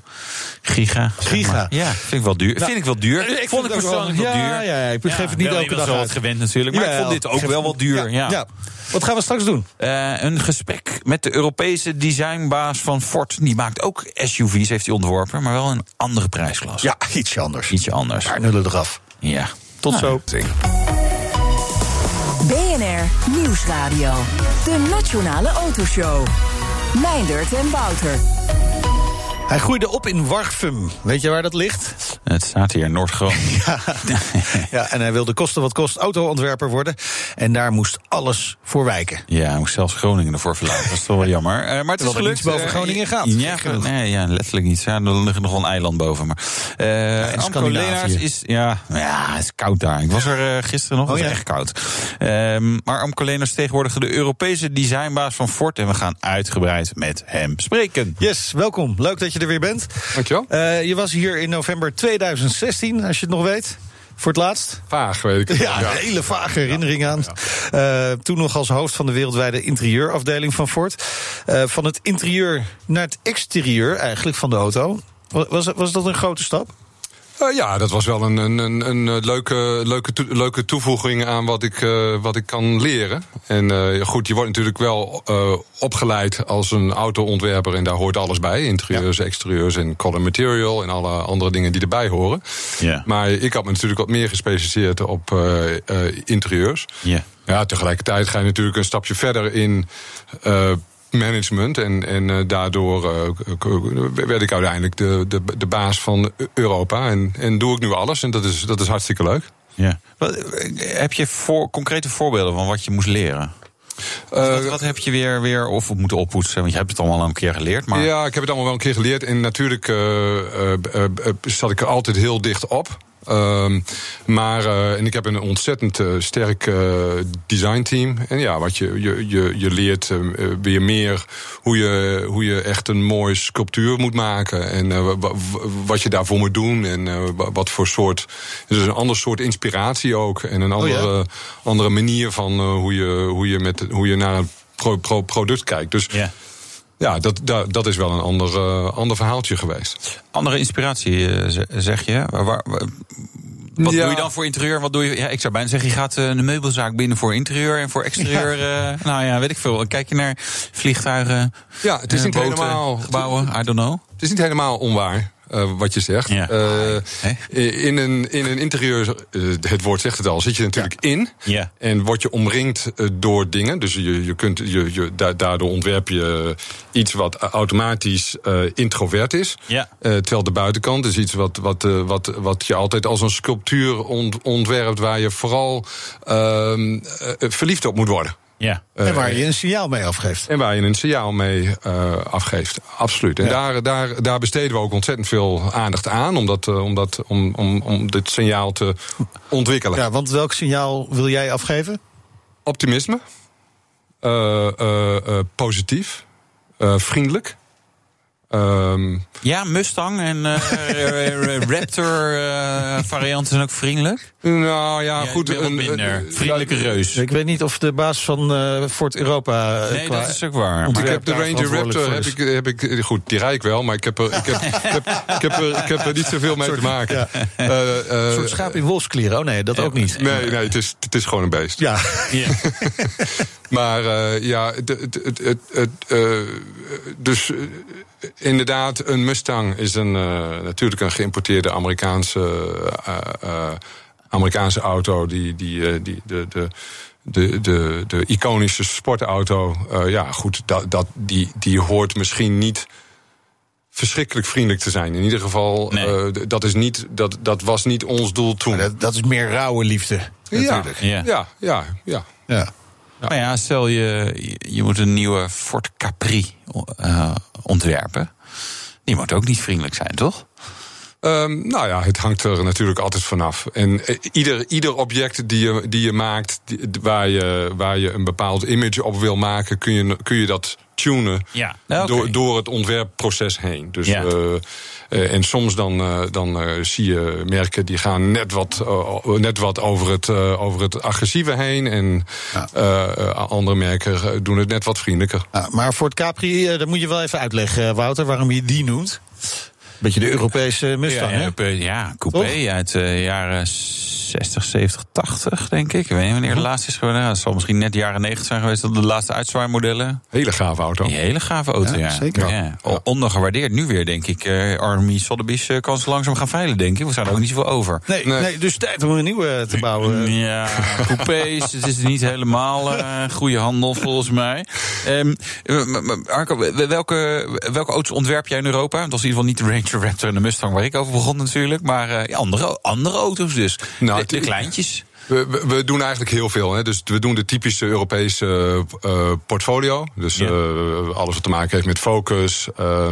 Giga. Giga. Ja, vind ik wel duur. Nou, vind ik wel duur. Ik vond het persoonlijk wel, duur. Ja, ja, ja, ik geef het niet elke dag uit. gewend natuurlijk, maar ik vond dit ook wel wat duur. Ja. Wat gaan we straks doen? Uh, een gesprek met de Europese designbaas van Ford. Die maakt ook SUV's, heeft hij ontworpen, maar wel een andere prijsklasse. Ja, ietsje anders. Ietsje anders. Paar nullen eraf. Ja. Tot nou, zo. BNR Nieuwsradio. De Nationale Autoshow. Meindert en Wouter. Hij groeide op in Warfum. Weet je waar dat ligt? Het staat hier, Noord-Groningen. Ja. ja, en hij wilde kosten wat kost autoontwerper worden. En daar moest alles voor wijken. Ja, hij moest zelfs Groningen ervoor verlaten. Dat is toch wel jammer. Uh, maar het is Terwijl er gelukt. niets boven Eh, Groningen gaat. Ja, nee, ja, letterlijk niet. Ja, er ligt nog wel een eiland boven. Maar, eh Amco Scandinavië. Leenaars is, ja, ja, het is koud daar. Ik was er eh, gisteren nog, het Oh, was ja. echt koud. Ehm, maar Amco Leenaars is tegenwoordig de Europese designbaas van Ford. En we gaan uitgebreid met hem spreken. Yes, welkom. Leuk dat je er weer bent. Dankjewel. Eh, je was hier in november 2016, als je het nog weet. Voor het laatst? Vaag, weet ik. Ja, een hele vage herinnering aan. Eh, toen nog als hoofd van de wereldwijde interieurafdeling van Ford. Eh, van het interieur naar het exterieur eigenlijk van de auto. Was, was dat een grote stap? Eh, ja, dat was wel een, een, een, een eh, leuke, leuke, leuke toevoeging aan wat ik, eh, wat ik kan leren. En goed, je wordt natuurlijk wel opgeleid als een autoontwerper. En daar hoort alles bij. Interieurs, exterieurs en color material. En alle andere dingen die erbij horen. Ja. Maar ik had me natuurlijk wat meer gespecialiseerd op interieurs. Ja. Ja, tegelijkertijd ga je natuurlijk een stapje verder in management. En, en eh, daardoor eh, werd ik uiteindelijk de, de, de baas van Europa. En, en doe ik nu alles. En dat is, dat is hartstikke leuk. Ja. Wat, eh, heb je voor, concrete voorbeelden van wat je moest leren? Wat, wat heb je weer, weer of moeten oppoetsen? Want je hebt het allemaal al een keer geleerd. Maar Ja, ik heb het allemaal wel een keer geleerd. En natuurlijk eh, zat ik er altijd heel dicht op. Ehm, maar eh, en ik heb een ontzettend eh, sterk eh, designteam. En ja, wat je, je, je, je leert eh, eh, weer meer hoe je, hoe je echt een mooie sculptuur moet maken. En wa- wa- wat je daarvoor moet doen. En wa- wat voor soort. Dus een ander soort inspiratie ook. En een andere, andere manier van hoe, je, hoe, je met, hoe je naar een pro, pro- product kijkt. Dus. Ja, dat, dat, dat is wel een ander, eh, ander verhaaltje geweest. Andere inspiratie, eh, ze- zeg je. Waar, waar- wat Ja. doe je dan voor interieur? Wat doe je? Ja, ik zou bijna zeggen, je gaat eh, een meubelzaak binnen voor interieur en voor exterieur. eh, nou ja, weet ik veel. Kijk je naar vliegtuigen, Ja, het is eh, niet boten, helemaal. gebouwen, I don't know. Het is niet helemaal onwaar. Eh, wat je zegt. Ja. Eh, in, een, in een interieur, eh, het woord zegt het al, zit je natuurlijk in. Ja. En word je omringd door dingen. Dus je, je kunt, je, je, da- daardoor ontwerp je iets wat automatisch introvert is. Terwijl de buitenkant is iets wat, wat, wat, wat je altijd als een sculptuur ont- ontwerpt... waar je vooral ehm, eh, verliefd op moet worden. Ja. en waar je een signaal mee afgeeft. En waar je een signaal mee eh, afgeeft. Absoluut. En daar, daar, daar besteden we ook ontzettend veel aandacht aan. Om, dat, eh, om, dat, om, om, om dit signaal te ontwikkelen. Ja, want welk signaal wil jij afgeven? Optimisme. eh, eh, eh, positief. eh, vriendelijk. Ehm, Ja, Mustang en eh, Raptor eh, varianten zijn ook vriendelijk. nou ja, Ja, goed. een- minder. een- Vriendelijke reus. Ik weet niet of de baas van eh, Fort Europa. eh, Nee, qua- dat is ook waar. Ik heb de Ranger Raptor, heb ik, heb ik, goed, die rijd ik wel, maar ik heb er, ik heb, ik heb, ik heb er, ik heb er niet zoveel mee te maken. Eh, eh, Een soort schaap in wolfsklieren. Oh nee, dat ook niet. Nee, nee het, is, het is gewoon een beest. Ja. Maar eh, ja, het, het, eh, dus eh, inderdaad, een Mustang is een, eh, natuurlijk een geïmporteerde Amerikaanse, eh, eh, Amerikaanse auto. Die, die, eh, die, de, de, de, de, de iconische sportauto. eh, ja, goed, dat, dat, die, die hoort misschien niet verschrikkelijk vriendelijk te zijn. In ieder geval, Nee. eh, dat, is niet, dat, dat was niet ons doel toen. dat, dat is meer rauwe liefde. Natuurlijk. Ja. Ja, ja, ja. Ja. Maar ja, stel je, je moet een nieuwe Ford Capri eh, ontwerpen. Die moet ook niet vriendelijk zijn, toch? Ehm, nou ja, het hangt er natuurlijk altijd vanaf. En eh, ieder, ieder object die je, die je maakt, die- waar, je, waar je een bepaald image op wil maken, kun je, kun je dat tunen Ja. Door, door het ontwerpproces heen. Dus, Ja. eh, eh, en soms dan, eh, dan eh, zie je merken die gaan net wat, net wat over, het, eh, over het agressieve heen. En andere merken doen het net wat vriendelijker. Ja, maar Fort Capri, eh, dat moet je wel even uitleggen, Wouter, waarom je die noemt. Beetje de Europese Mustang, ja, hè? ja, ja, coupé uit de jaren 60, 70, 80, denk ik. Ik weet niet wanneer de laatste is geweest. Ja, het zal misschien net jaren 90 zijn geweest. Dat de laatste uitzwaarmodellen. Hele gave auto. Een hele gave auto, ja. Ja, zeker. Ja. Ondergewaardeerd nu weer, denk ik. Eh, Army Sotheby's eh, kan ze langzaam gaan veilen, denk ik. We zijn er ook niet zoveel over. Nee, nee. Nee. dus tijd om een nieuwe te bouwen. Ja, coupés, het is niet helemaal eh goede handel volgens mij. Ehm, eh, m- m- Arco, welke, welke auto's ontwerp jij in Europa? Dat is in ieder geval niet de Range Raptor en de Mustang waar ik over begon natuurlijk. Maar uh, andere, andere auto's dus. Nou, de, de kleintjes. We, we, doen eigenlijk heel veel. Hè. Dus we doen de typische Europese uh, portfolio. Dus ja. uh, alles wat te maken heeft met Focus, uh,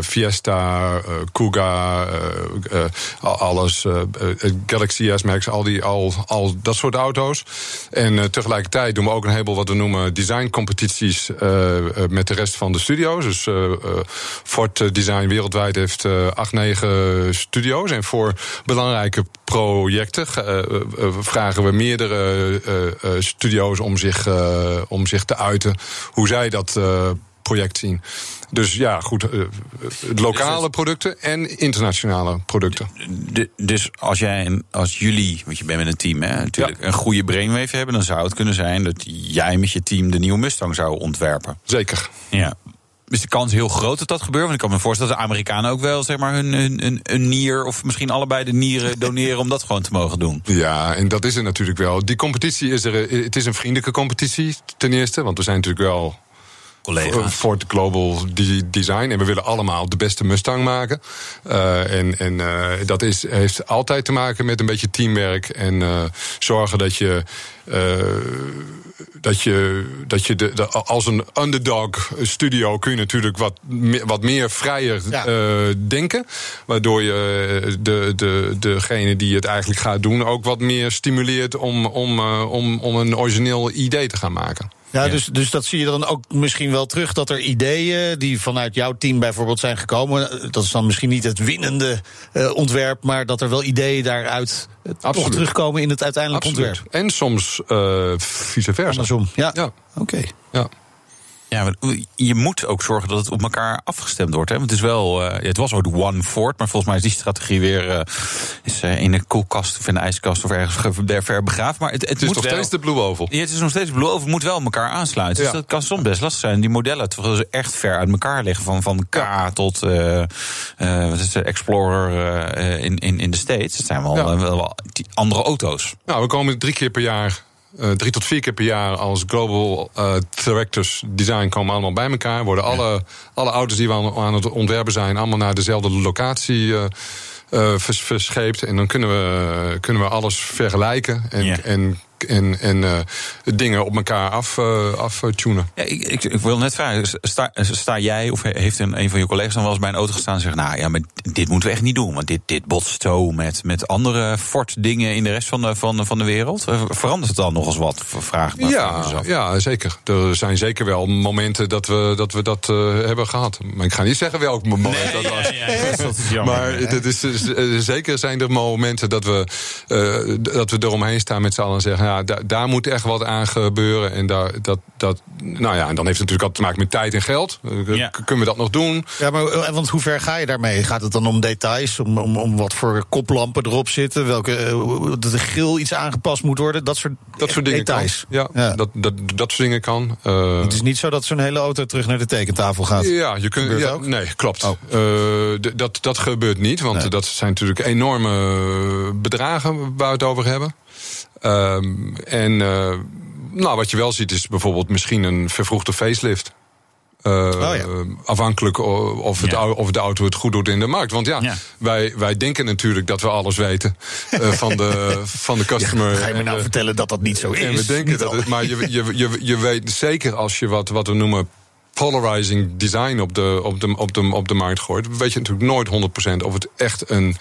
Fiesta, Kuga, alles, Galaxy S-Max, al, die, al, al dat soort auto's. En tegelijkertijd doen we ook een heleboel wat we noemen designcompetities met de rest van de studio's. Dus Ford Design wereldwijd heeft acht, negen studio's. En voor belangrijke projecten vragen we meerdere studio's om zich, om zich te uiten hoe zij dat project zien. Dus ja, goed, lokale dus producten en internationale producten. De, dus als jij, als jullie, want je bent met een team, hè, natuurlijk, ja. een goede brainwave hebben, dan zou het kunnen zijn dat jij met je team de nieuwe Mustang zou ontwerpen. Zeker. Ja is de kans heel groot dat dat gebeurt? Want ik kan me voorstellen dat de Amerikanen ook wel zeg maar, hun, hun, hun, nier... of misschien allebei de nieren doneren om dat gewoon te mogen doen. Ja, en dat is er natuurlijk wel. Die competitie is er... Het is een vriendelijke competitie ten eerste. Want we zijn natuurlijk wel collega's. Ford Global Design. En we willen allemaal de beste Mustang maken. Uh, en en uh, dat is, heeft altijd te maken met een beetje teamwerk. En uh, zorgen dat je. Dat je, dat je de, de, als een underdog studio kun je natuurlijk wat, wat meer vrijer ja. denken. Waardoor je de, de, degene die het eigenlijk gaat doen ook wat meer stimuleert om, om, om, om een origineel idee te gaan maken. Ja, Dus, dus dat zie je dan ook misschien wel terug. Dat er ideeën die vanuit jouw team bijvoorbeeld zijn gekomen. Dat is dan misschien niet het winnende uh, ontwerp. Maar dat er wel ideeën daaruit uh, toch terugkomen in het uiteindelijk Absoluut. ontwerp. En soms uh, vice versa. Andersom. Ja. ja. Oké. Okay. Ja. Ja, je moet ook zorgen dat het op elkaar afgestemd wordt. Hè? Want het is wel, uh, het was ook de One Ford, maar volgens mij is die strategie weer uh, is, uh, in de koelkast of in de ijskast of ergens ver begraafd. Maar het, het, het is moet nog wel, steeds de Blue Oval. Ja, het is nog steeds de Blue Oval, moet wel op elkaar aansluiten. Ja. Dus dat kan soms best lastig zijn. Die modellen terwijl ze echt ver uit elkaar liggen, van, van K ja. tot wat is de Explorer in, in, in de States. Het zijn wel, wel, wel andere auto's. Nou, we komen drie keer per jaar uh, drie tot vier keer per jaar als Global uh, Directors Design komen allemaal bij elkaar. Worden alle, alle auto's die we aan, aan, het ontwerpen zijn, allemaal naar dezelfde locatie uh, vers, verscheept. En dan kunnen we, kunnen we alles vergelijken. En, ja. en en, en uh, dingen op elkaar af, uh, aftunen. Ja, ik, ik, ik, wil net vragen, sta, sta jij of heeft een, een van je collega's dan wel eens bij een auto gestaan en zegt, nou ja, maar dit moeten we echt niet doen, want dit, dit botst zo met, met andere fort dingen in de rest van de, van, van de wereld. Verandert het dan nog eens wat? Vraag maar ja, ja, zeker. Er zijn zeker wel momenten dat we dat, we dat uh, hebben gehad. Maar ik ga niet zeggen welk moment nee, dat was. Ja, ja, dat is jammer. maar het is, zeker zijn er momenten dat we, dat we eromheen staan met z'n allen en zeggen, ja, daar, daar, moet echt wat aan gebeuren. En, daar, dat, dat, nou ja, en dan heeft het natuurlijk altijd te maken met tijd en geld. Ja. Kunnen we dat nog doen? Ja, maar want hoe ver ga je daarmee? Gaat het dan om details? Om, om, om wat voor koplampen erop zitten? Welke, dat de grill iets aangepast moet worden? Dat soort, dat soort dingen details. Kan. Ja, ja, Dat, dat, dat soort dingen kan. Uh, het is niet zo dat zo'n hele auto terug naar de tekentafel gaat. Ja, je kunt. Ja, nee, klopt. Oh. Uh, dat, dat gebeurt niet, want nee. dat zijn natuurlijk enorme bedragen waar we het over hebben. Um, en uh, nou, wat je wel ziet is bijvoorbeeld misschien een vervroegde facelift. Uh, oh ja. Afhankelijk of, het, ja. of de auto het goed doet in de markt. Want ja, ja, Wij, wij denken natuurlijk dat we alles weten uh, van, de, van de customer. ga je me nou en, vertellen dat dat niet zo is? En we denken dat het, maar je, je, je, je weet zeker als je wat, wat we noemen polarizing design op de, op, de, op, de, op de markt gooit, weet je natuurlijk nooit 100% of het echt een,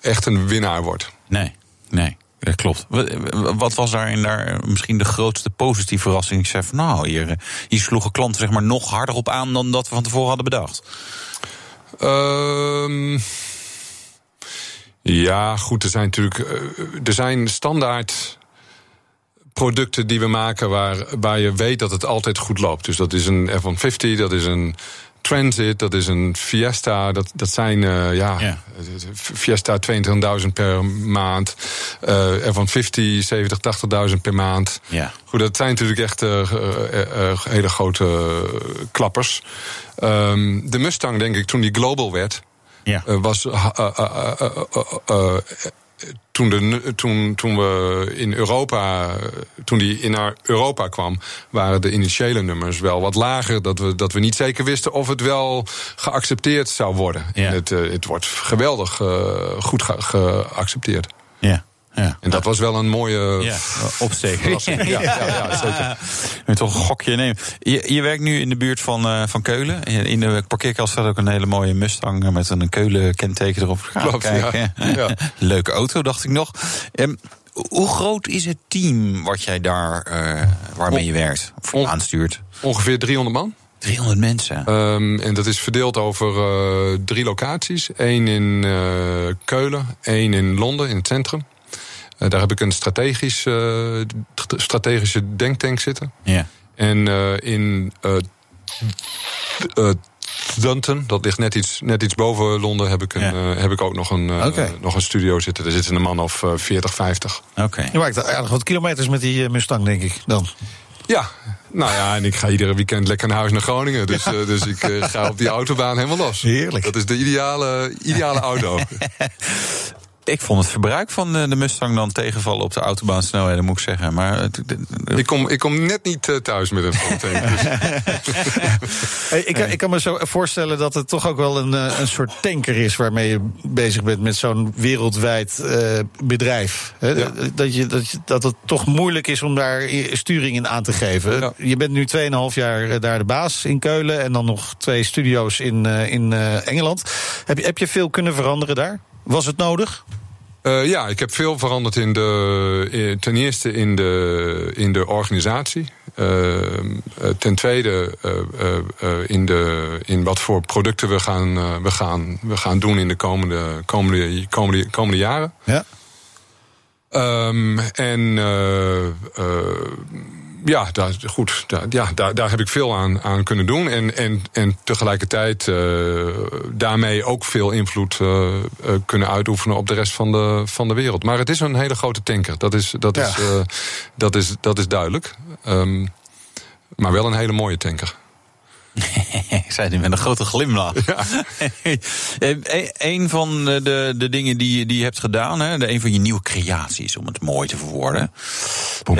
echt een winnaar wordt. Nee, nee. Ja, klopt. Wat was daarin daar misschien de grootste positieve verrassing? Ik zei van nou, hier, hier sloegen klanten zeg maar nog harder op aan dan dat we van tevoren hadden bedacht. Um, ja, goed, er zijn natuurlijk. Er zijn standaard producten die we maken waar, waar je weet dat het altijd goed loopt. Dus dat is een F-150, dat is een Transit, dat is een Fiesta. Dat, dat zijn, uh, ja, yeah. Fiesta 22.000 per maand. Uh, F-150, 70, 80.000 per maand. Yeah. Goed, dat zijn natuurlijk echt uh, hele grote klappers. Um, de Mustang, denk ik, toen die global werd... Yeah. was toen, de, toen, toen we in Europa, toen die in naar Europa kwam, waren de initiële nummers wel wat lager. Dat we, dat we niet zeker wisten of het wel geaccepteerd zou worden. Ja. En het, eh, het wordt geweldig eh, goed ge- geaccepteerd. Ja. Ja. En dat was wel een mooie. Ja. Ja, ja, ja, zeker. Toch een gokje nemen. Je, je werkt nu in de buurt van, eh, van Keulen. In de parkeerkast staat ook een hele mooie Mustang met een Keulen-kenteken erop. Klopt, kijken. Leuke auto, dacht ik nog. Ehm, hoe groot is het team wat jij daar, eh, waarmee je werkt? Of On- aanstuurt? Ongeveer 300 man. 300 mensen. Ehm, en dat is verdeeld over eh, drie locaties. Eén in Keulen, één in Londen, in het centrum. Eh, daar heb ik een strategisch, eh, st- strategische denktank zitten. ja. En eh, in Dunton, dat ligt net iets, net iets boven Londen, heb ik, een, Ja. heb ik ook nog een, nog een studio zitten. Daar zitten een man of eh, 40, 50. Oké. Je maakt aardig wat kilometers met die Mustang, denk ik. Dan. Ja, nou ja, en ik ga iedere weekend lekker naar huis naar Groningen. Dus, dus ik ga op die autobaan helemaal los. Heerlijk. Dat is de ideale, ideale auto. Ik vond het verbruik van de, de Mustang dan tegenvallen op de autobaansnelheden, moet ik zeggen. Maar het- het- ik, kom, ik kom net niet eh, thuis met een tank. Dus. Hey, ik, kan- ik kan me zo voorstellen dat het toch ook wel een, eh, een soort tanker is waarmee je bezig bent met zo'n wereldwijd eh, bedrijf. Ja. Dat, je, dat, je, dat het toch moeilijk is om daar sturing in aan te geven. Ja. Je bent nu 2,5 jaar eh, daar de baas in Keulen en dan nog twee studio's in, eh, in eh, Engeland. Heb je, heb je veel kunnen veranderen daar? Was het nodig? Eh, ja, ik heb veel veranderd in de, in- ten eerste in de, in de organisatie. Eh, eh, ten tweede in, de, in wat voor producten we gaan, we gaan, we gaan doen in de komende, komende, komende, komende jaren. Ja. Ehm, en ja, daar, goed, daar, ja daar, daar heb ik veel aan, aan kunnen doen. En, en, en tegelijkertijd eh, daarmee ook veel invloed eh, eh, kunnen uitoefenen op de rest van de, van de wereld. Maar het is een hele grote tanker, dat is, dat Ja. is, dat is, dat is duidelijk. Ehm, maar wel een hele mooie tanker. Ik zei het met een grote glimlach. Eh, e- een van de, de, de dingen die, je- die je hebt gedaan, hè, de, een van je nieuwe creaties, om het mooi te verwoorden. Eh,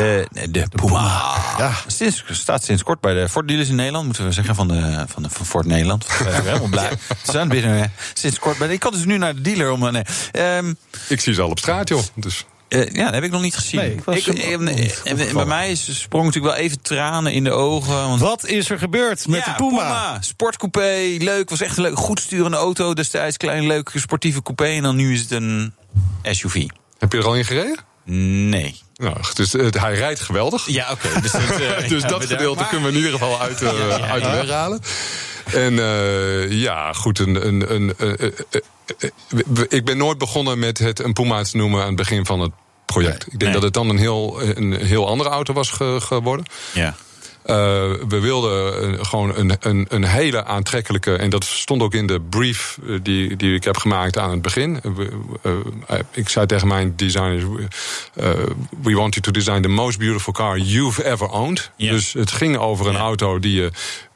de Puma. Ja. Sinds, staat sinds kort bij de Ford dealers in Nederland, moeten we zeggen, van, de, van, de, van Ford Nederland. Helemaal blij. Zijn binnen, eh, sinds kort bij de, Ik kan dus nu naar de dealer om. eh, Nee. Ehm, Ik zie ze al op straat, joh. Dus. Eh, ja, dat heb ik nog niet gezien. Nee, ik was eh, niet eh, bij mij is- sprong natuurlijk wel even tranen in de ogen. Want Wat is er gebeurd met ja, de Puma? Sportcoupé, leuk. Was echt een leuk, goed sturende auto destijds. Klein, leuke, sportieve coupé. En dan nu is het een SUV. Heb je er al in gereden? Nee. Nou, dus, het- hij rijdt geweldig. Ja, oké. dus dat, dus ja, dat gedeelte Maar- kunnen we in ieder geval uit, Ja, ja, uit de weg halen. En eh, ja, goed, een, een, een, ik ben nooit begonnen met het een Puma te noemen aan het begin van het project. Ik denk Nee. dat het dan een heel, een heel andere auto was ge- geworden. Ja. Eh, we wilden eh, gewoon een, een, een hele aantrekkelijke. En dat stond ook in de brief eh, die, die ik heb gemaakt aan het begin. Ik zei tegen mijn designers: We want you to design the most beautiful car you've ever owned. Ja. Dus het ging over een Ja. auto die je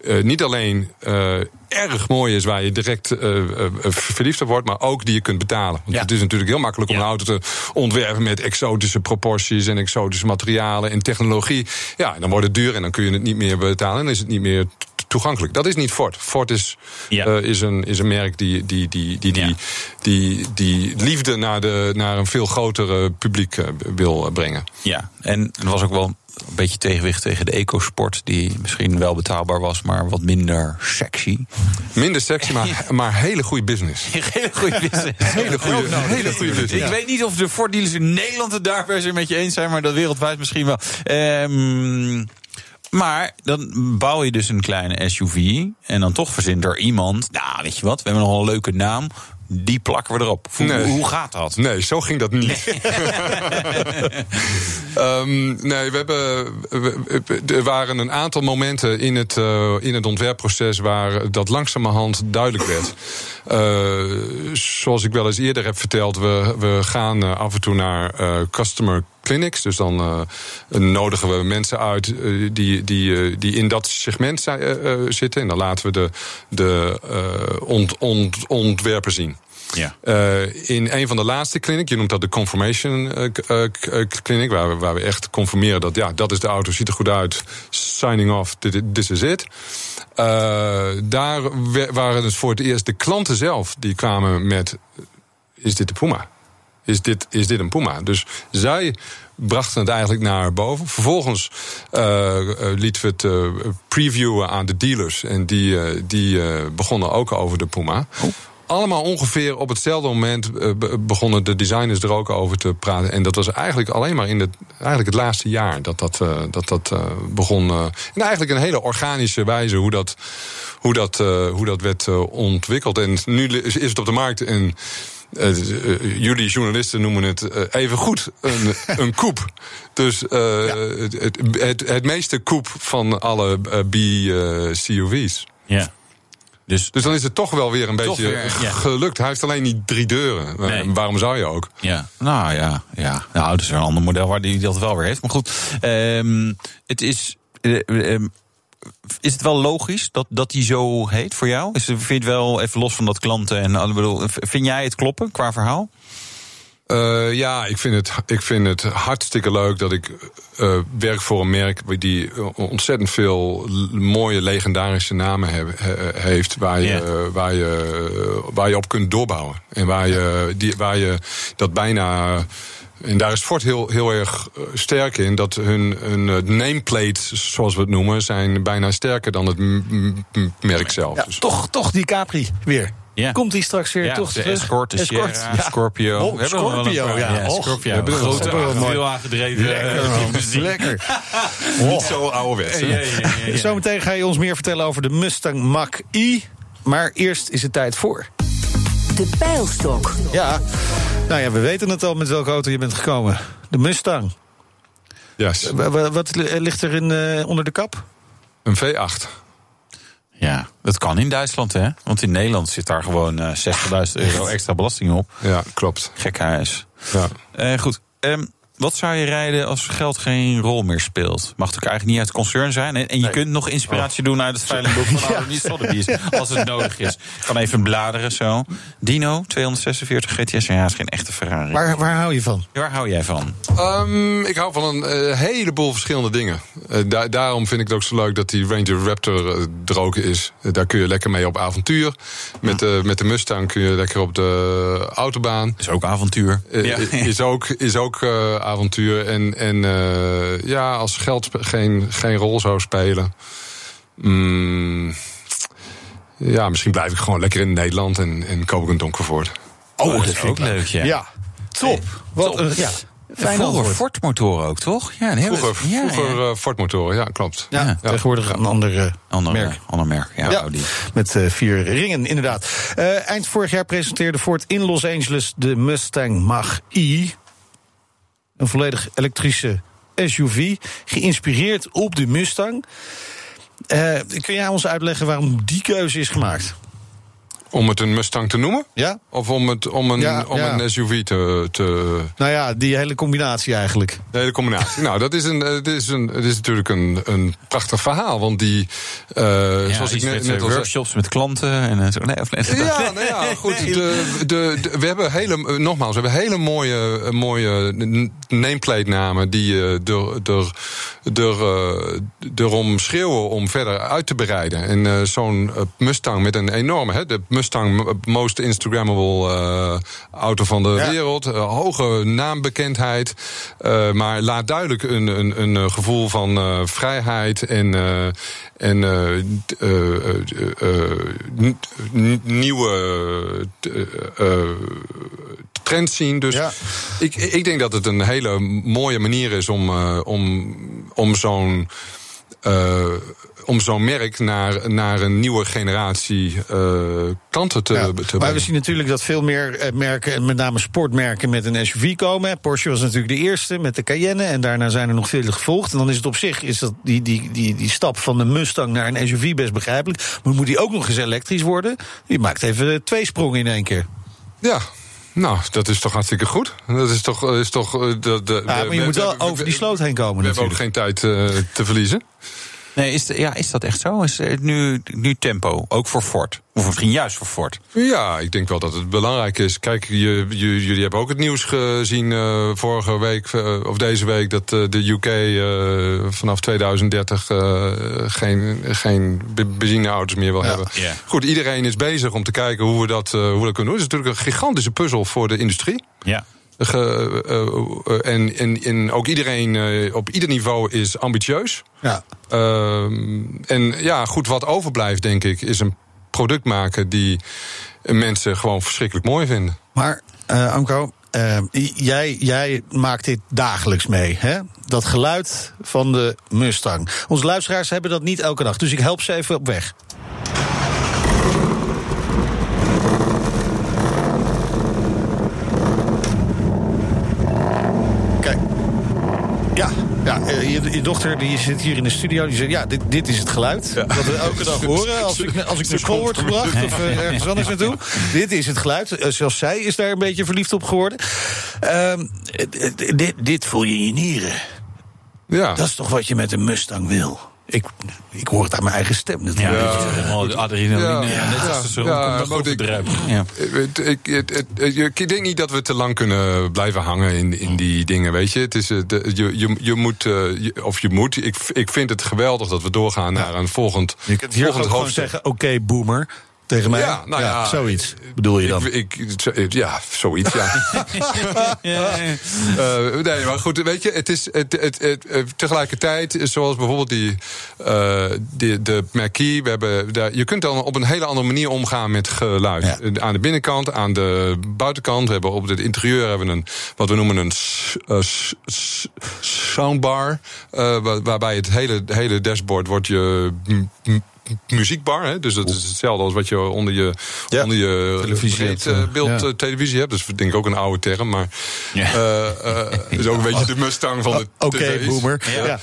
eh, niet alleen. eh, erg mooi is, waar je direct eh, verliefd op wordt, maar ook die je kunt betalen. Want Ja. het is natuurlijk heel makkelijk om Ja. een auto te ontwerpen met exotische proporties en exotische materialen en technologie. Ja, en dan wordt het duur en dan kun je het niet meer betalen en dan is het niet meer to- toegankelijk. Dat is niet Ford. Ford is, Ja. is, een, is een merk die, die, die, die, die, Ja. die, die liefde naar, de, naar een veel grotere publiek wil brengen. ja. En er was ook wel een beetje tegenwicht tegen de ecosport. Die misschien wel betaalbaar was, maar wat minder sexy. Minder sexy, maar, maar hele goede business. Hele goede business. Hele goede, hele goede business. Ik weet niet of de Ford dealers in Nederland het daar per se met je eens zijn, maar dat wereldwijd misschien wel. Ehm, maar dan bouw je dus een kleine SUV en dan toch verzint er iemand. Nou, weet je wat? We hebben nog een leuke naam. Die plakken we erop. Hoe, Nee. hoe gaat dat? Nee, zo ging dat niet. Ehm, nee, we hebben, we- we- er waren een aantal momenten in het, eh, in het ontwerpproces waar dat langzamerhand duidelijk werd. Eh, zoals ik wel eens eerder heb verteld, we, we gaan eh, af en toe naar customer clinics. Dus dan eh, nodigen we mensen uit eh, die, die, eh, die in dat segment zi- zitten. En dan laten we de, de ont, ont, ontwerpen zien. Ja. Uh, in een van de laatste clinic, je noemt dat de confirmation uh, uh, clinic, waar we, waar we echt confirmeren dat ja, dat is de auto, ziet er goed uit, signing off, this is it. daar waren dus voor het eerst de klanten zelf die kwamen met: is dit de Puma? Is dit, is dit een Puma? Dus zij brachten het eigenlijk naar boven. Vervolgens uh, lieten we het uh, previewen aan de dealers. En die, uh, die begonnen ook over de Puma. Oh. Allemaal ongeveer op hetzelfde moment begonnen de designers er ook over te praten. En dat was eigenlijk alleen maar in het, eigenlijk het laatste jaar dat dat, dat, dat begon. en eigenlijk een hele organische wijze hoe dat, hoe dat, hoe dat werd ontwikkeld. En nu is het op de markt. En jullie journalisten noemen het uh, even goed een, een koep. Dus ja. het, het, het, meeste koep van alle B-CUV's. ja. Dus, dus dan is het toch wel weer een beetje weer, gelukt. Hij heeft alleen niet drie deuren. Nee. Waarom zou je ook? Ja, nou ja. ja. Nou, dat is een ander model waar hij dat wel weer heeft. Maar goed, um, het is. Um, is het wel logisch dat, dat die zo heet voor jou? Is, vind je het wel even los van dat klanten en bedoel, vind jij het kloppen qua verhaal? Uh, ja, ik vind, het, ik vind het hartstikke leuk dat ik uh, werk voor een merk die ontzettend veel mooie legendarische namen he, he, heeft. Waar je, yeah. waar, je, waar je op kunt doorbouwen. En waar je, die, waar je dat bijna en daar is Ford heel, heel erg eh, sterk in. Dat hun, hun eh, nameplate, zoals we het noemen, zijn bijna sterker dan het merk zelf. Ja, dus. toch, toch die Capri weer. Ja. Komt die straks weer ja, toch de terug? Escort, de Sierra, ja. Scorpio. Oh, Scorpio, ja. ja. Scorpio. We hebben een grote, veel aangedreven. Lekker. Lekker. Oh. Niet zo ouderwets. Zometeen ga je ons meer vertellen over de Mustang Mach-E. Maar eerst is het tijd voor... De pijlstok. Ja, nou ja, we weten het al met welke auto je bent gekomen. De Mustang. Yes. Wat ligt er in, uh, onder de kap? Een V8. Ja, dat kan in Duitsland, hè? Want in Nederland zit daar gewoon uh, 60.000 euro extra belasting op. Ja, klopt. Gek huis. Ja. Uh, goed. Um, wat zou je rijden als geld geen rol meer speelt? Mag het ook eigenlijk niet uit het concern zijn? En, en je nee. kunt nog inspiratie oh. doen uit het veilingboek van ja. niet Sotheby's. Als het nodig is. Kan even bladeren zo. Dino, 246 GTS. Ja, is geen echte Ferrari. Waar, waar hou je van? Waar hou jij van? Um, ik hou van een uh, heleboel verschillende dingen. Uh, da daarom vind ik het ook zo leuk dat die Ranger Raptor uh, er ook is. daar kun je lekker mee op avontuur. Met, ja. met de Mustang kun je lekker op de autobaan. Is ook avontuur. Ja. Is ook, is ook avontuur. En, en uh, ja, als geld geen, geen rol zou spelen. Mm, ja, misschien blijf ik gewoon lekker in Nederland en, en koop ik een Donkervoort. Oh, dat, is ook leuk, ja. Ja, top. Wat, top. ja. Vroeger Ford-motoren ook, toch? Ja, vroeger ja, vroeger ja. Uh, Ford-motoren, ja, klopt. Ja, ja. Tegenwoordig een ander ander merk. Ander merk, ja. ja met uh, vier ringen, inderdaad. Uh, eind vorig jaar presenteerde Ford in Los Angeles de Mustang Mach-E. Een volledig elektrische SUV, geïnspireerd op de Mustang. Uh, kun jij ons uitleggen waarom die keuze is gemaakt? Om het een Mustang te noemen? Ja. Of om, het, om, een, ja, om ja. een SUV te, te. Nou ja, die hele combinatie eigenlijk. De hele combinatie. nou, dat is, een, het is, een, het is natuurlijk een, een prachtig verhaal. Want die. Uh, ja, zoals ik net, net al workshops met klanten en zo. Nee, of nee. Ja, nou ja, goed. Nee. De, de, de, we hebben hele. Nogmaals, we hebben hele mooie, mooie nameplate namen. die uh, er, er, er, erom schreeuwen om verder uit te bereiden. En uh, zo'n Mustang met een enorme. Hè, de Mustang, most Instagrammable uh, auto van de ja. wereld. Uh, hoge naambekendheid. Uh, maar laat duidelijk een, een, een gevoel van vrijheid en, en nieuwe trends zien. Dus ja. ik, ik denk dat het een hele mooie manier is om, om, om zo'n. Uh, om zo'n merk naar, naar een nieuwe generatie uh, klanten te, ja, te brengen. Maar we zien natuurlijk dat veel meer merken, en met name sportmerken, met een SUV komen. Porsche was natuurlijk de eerste met de Cayenne. En daarna zijn er nog vele gevolgd. En dan is het op zich is dat die, die, die, die stap van de Mustang naar een SUV best begrijpelijk. Maar moet die ook nog eens elektrisch worden? Die maakt even twee sprongen in één keer. Ja, nou, dat is toch hartstikke goed. Dat is toch. Is toch de, de, ja, maar je we, moet wel we, over die sloot heen komen. We natuurlijk. hebben ook geen tijd uh, te verliezen. Nee, is, ja, is dat echt zo? Is het nu, nu tempo, ook voor Ford? Of misschien juist voor Ford? Ja, ik denk wel dat het belangrijk is. Kijk, je, je, jullie hebben ook het nieuws gezien uh, vorige week, uh, of deze week, dat uh, de UK vanaf 2030 geen, geen benzineauto's meer wil ja. hebben. Yeah. Goed, iedereen is bezig om te kijken hoe we dat, hoe we dat kunnen doen. Het is natuurlijk een gigantische puzzel voor de industrie. Ja. Ge, uh, en, en, en ook iedereen uh, op ieder niveau is ambitieus. Ja. Uh, en ja, goed, wat overblijft, denk ik, is een product maken die mensen gewoon verschrikkelijk mooi vinden. Maar, Amco, jij, jij maakt dit dagelijks mee, hè? Dat geluid van de Mustang. Onze luisteraars hebben dat niet elke dag, dus ik help ze even op weg. Ja, ja je, je, dochter die zit hier in de studio. Die zegt, ja, dit, dit is het geluid. Ja. Dat we elke dag horen als ik, als ik naar school word gebracht... of uh, ergens anders naartoe. Dit is het geluid. Uh, zelfs zij is daar een beetje verliefd op geworden. Uh, dit, dit voel je in je nieren. Ja. Dat is toch wat je met een Mustang wil? Ik, ik hoor het aan mijn eigen stem natuurlijk. Ja, ja. adrenaline. Ja, ja. Net als de ja, ja, ik, ja. Ik, ik, ik, ik denk niet dat we te lang kunnen blijven hangen in, in die dingen, weet je. Het is, de, je, je, je moet, uh, of je moet, ik, ik vind het geweldig dat we doorgaan naar een volgend Je kunt hier volgend gewoon zeggen, oké, okay, boomer tegen mij? Ja, nou ja, ja, zoiets bedoel je dan? Ik, ik, ja, zoiets, ja. uh, nee, maar goed, weet je, het is het, het, het, het tegelijkertijd, zoals bijvoorbeeld die, uh, die de Marquis, we hebben daar, je kunt dan op een hele andere manier omgaan met geluid. Ja. Aan de binnenkant, aan de buitenkant, we hebben op het interieur hebben we een, wat we noemen een uh, soundbar, waarbij het hele, hele dashboard wordt je muziekbar. Hè? Dus dat is hetzelfde als wat je onder je, ja. onder je televisie breed, uh, beeld ja. televisie hebt. Dus denk ik ook een oude term. Maar ja. uh, uh, is ook een beetje de Mustang van de Oké, okay, boomer. Ja.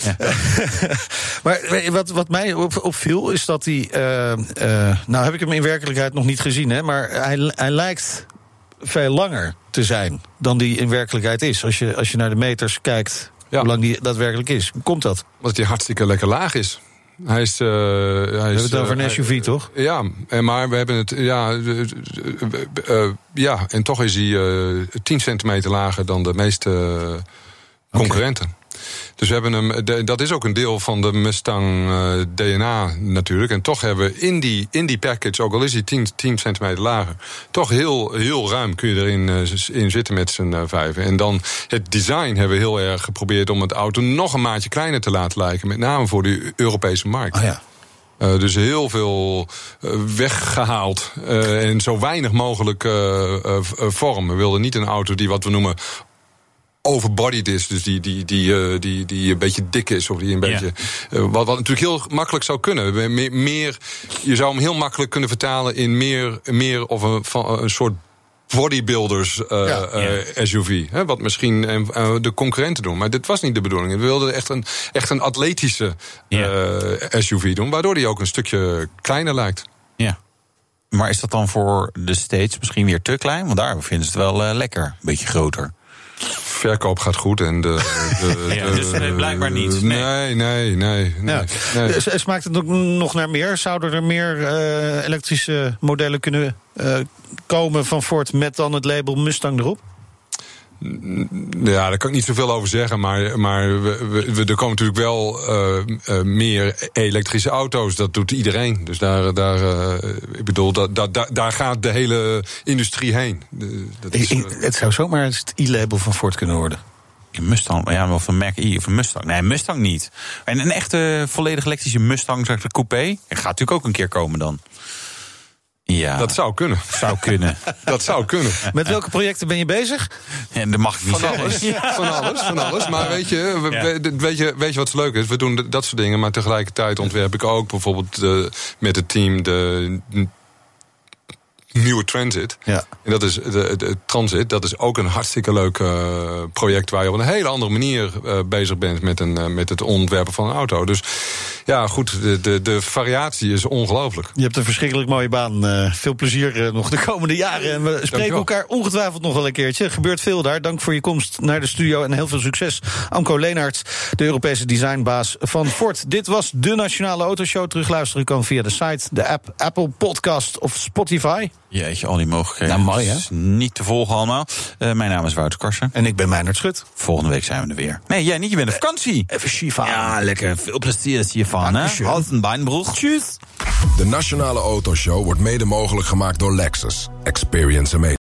maar wat, wat mij op, opviel is dat hij... nou heb ik hem in werkelijkheid nog niet gezien. Hè, maar hij, hij lijkt veel langer te zijn dan die in werkelijkheid is. Als je, als je naar de meters kijkt... Hoe lang die daadwerkelijk is. Hoe komt dat? Omdat hij hartstikke lekker laag is. Hij is. Uh, hij we hebben het over een SUV, hij, toch? Ja, maar we hebben het. Ja, uh, ja en toch is hij 10 centimeter lager dan de meeste concurrenten. Okay. Dus we hebben hem, dat is ook een deel van de Mustang uh, DNA natuurlijk. En toch hebben we in die, in die package, ook al is hij 10, 10 centimeter lager, toch heel, heel ruim kun je erin uh, in zitten met z'n uh, vijven. En dan het design hebben we heel erg geprobeerd om het auto nog een maatje kleiner te laten lijken. Met name voor de Europese markt. Oh ja. Uh, dus heel veel uh, weggehaald. Uh, en zo weinig mogelijk vorm. We wilden niet een auto die wat we noemen overbodied is. Dus die, die, die, uh, die, die een beetje dik is. Of die een beetje. Uh, wat, wat natuurlijk heel makkelijk zou kunnen. Meer, meer, je zou hem heel makkelijk kunnen vertalen in meer, meer of een, van, een soort bodybuilders uh, ja, ja. SUV. Hè, wat misschien de concurrenten doen. Maar dit was niet de bedoeling. We wilden echt een, echt een atletische. SUV doen. Waardoor die ook een stukje kleiner lijkt. Ja. Maar is dat dan voor de States misschien weer te klein? Want daar vinden ze het wel lekker. Een beetje groter verkoop gaat goed. En de, de, ja, dus nee, blijkbaar niet. Nee, nee, nee. nee, ja. nee. Smaakt het nog naar meer? Zouden er meer uh, elektrische modellen kunnen uh, komen van Ford met dan het label Mustang erop? Ja, daar kan ik niet zoveel over zeggen. Maar, maar we, we, er komen natuurlijk wel uh, uh, meer elektrische auto's. Dat doet iedereen. Dus daar, daar, uh, ik bedoel, dat, dat, daar gaat de hele industrie heen. Dat is, het zou zomaar het e-label van Ford kunnen worden. Een Mustang, ja, of een Mac E of een Mustang. Nee, Mustang niet. En een echte volledig elektrische Mustang, zeg de coupé, gaat natuurlijk ook een keer komen dan. Ja, dat zou kunnen. Zou kunnen. dat zou kunnen. Met welke projecten ben je bezig? En dat mag ik niet van alles, ja. van alles, van alles. Maar weet je, we, ja. weet je, weet je wat leuk is? We doen dat soort dingen, maar tegelijkertijd ontwerp ik ook bijvoorbeeld met het team de nieuwe transit. Ja. En dat is de, de, transit. Dat is ook een hartstikke leuk uh, project waar je op een hele andere manier uh, bezig bent met, een, uh, met het ontwerpen van een auto. Dus ja, goed, de, de, de variatie is ongelooflijk. Je hebt een verschrikkelijk mooie baan. Veel plezier nog de komende jaren. En we spreken elkaar ongetwijfeld nog wel een keertje. Er gebeurt veel daar. Dank voor je komst naar de studio en heel veel succes. Amco Leenaerts, de Europese designbaas van Ford. Dit was de Nationale Autoshow. Terugluisteren kan via de site, de app, Apple Podcast of Spotify. Jeetje, al die mogelijkheden. Nou, mooi hè? Niet te volgen allemaal. Uh, mijn naam is Wouter Karsen. En ik ben Meijnerd Schut. Volgende week zijn we er weer. Nee, jij niet, je bent op vakantie. Even Skifahren. Ja, lekker. Veel plezier hiervan, hè? Hals en beinbroek. Tjus. De Nationale Autoshow wordt mede mogelijk gemaakt door Lexus. Experience amazing.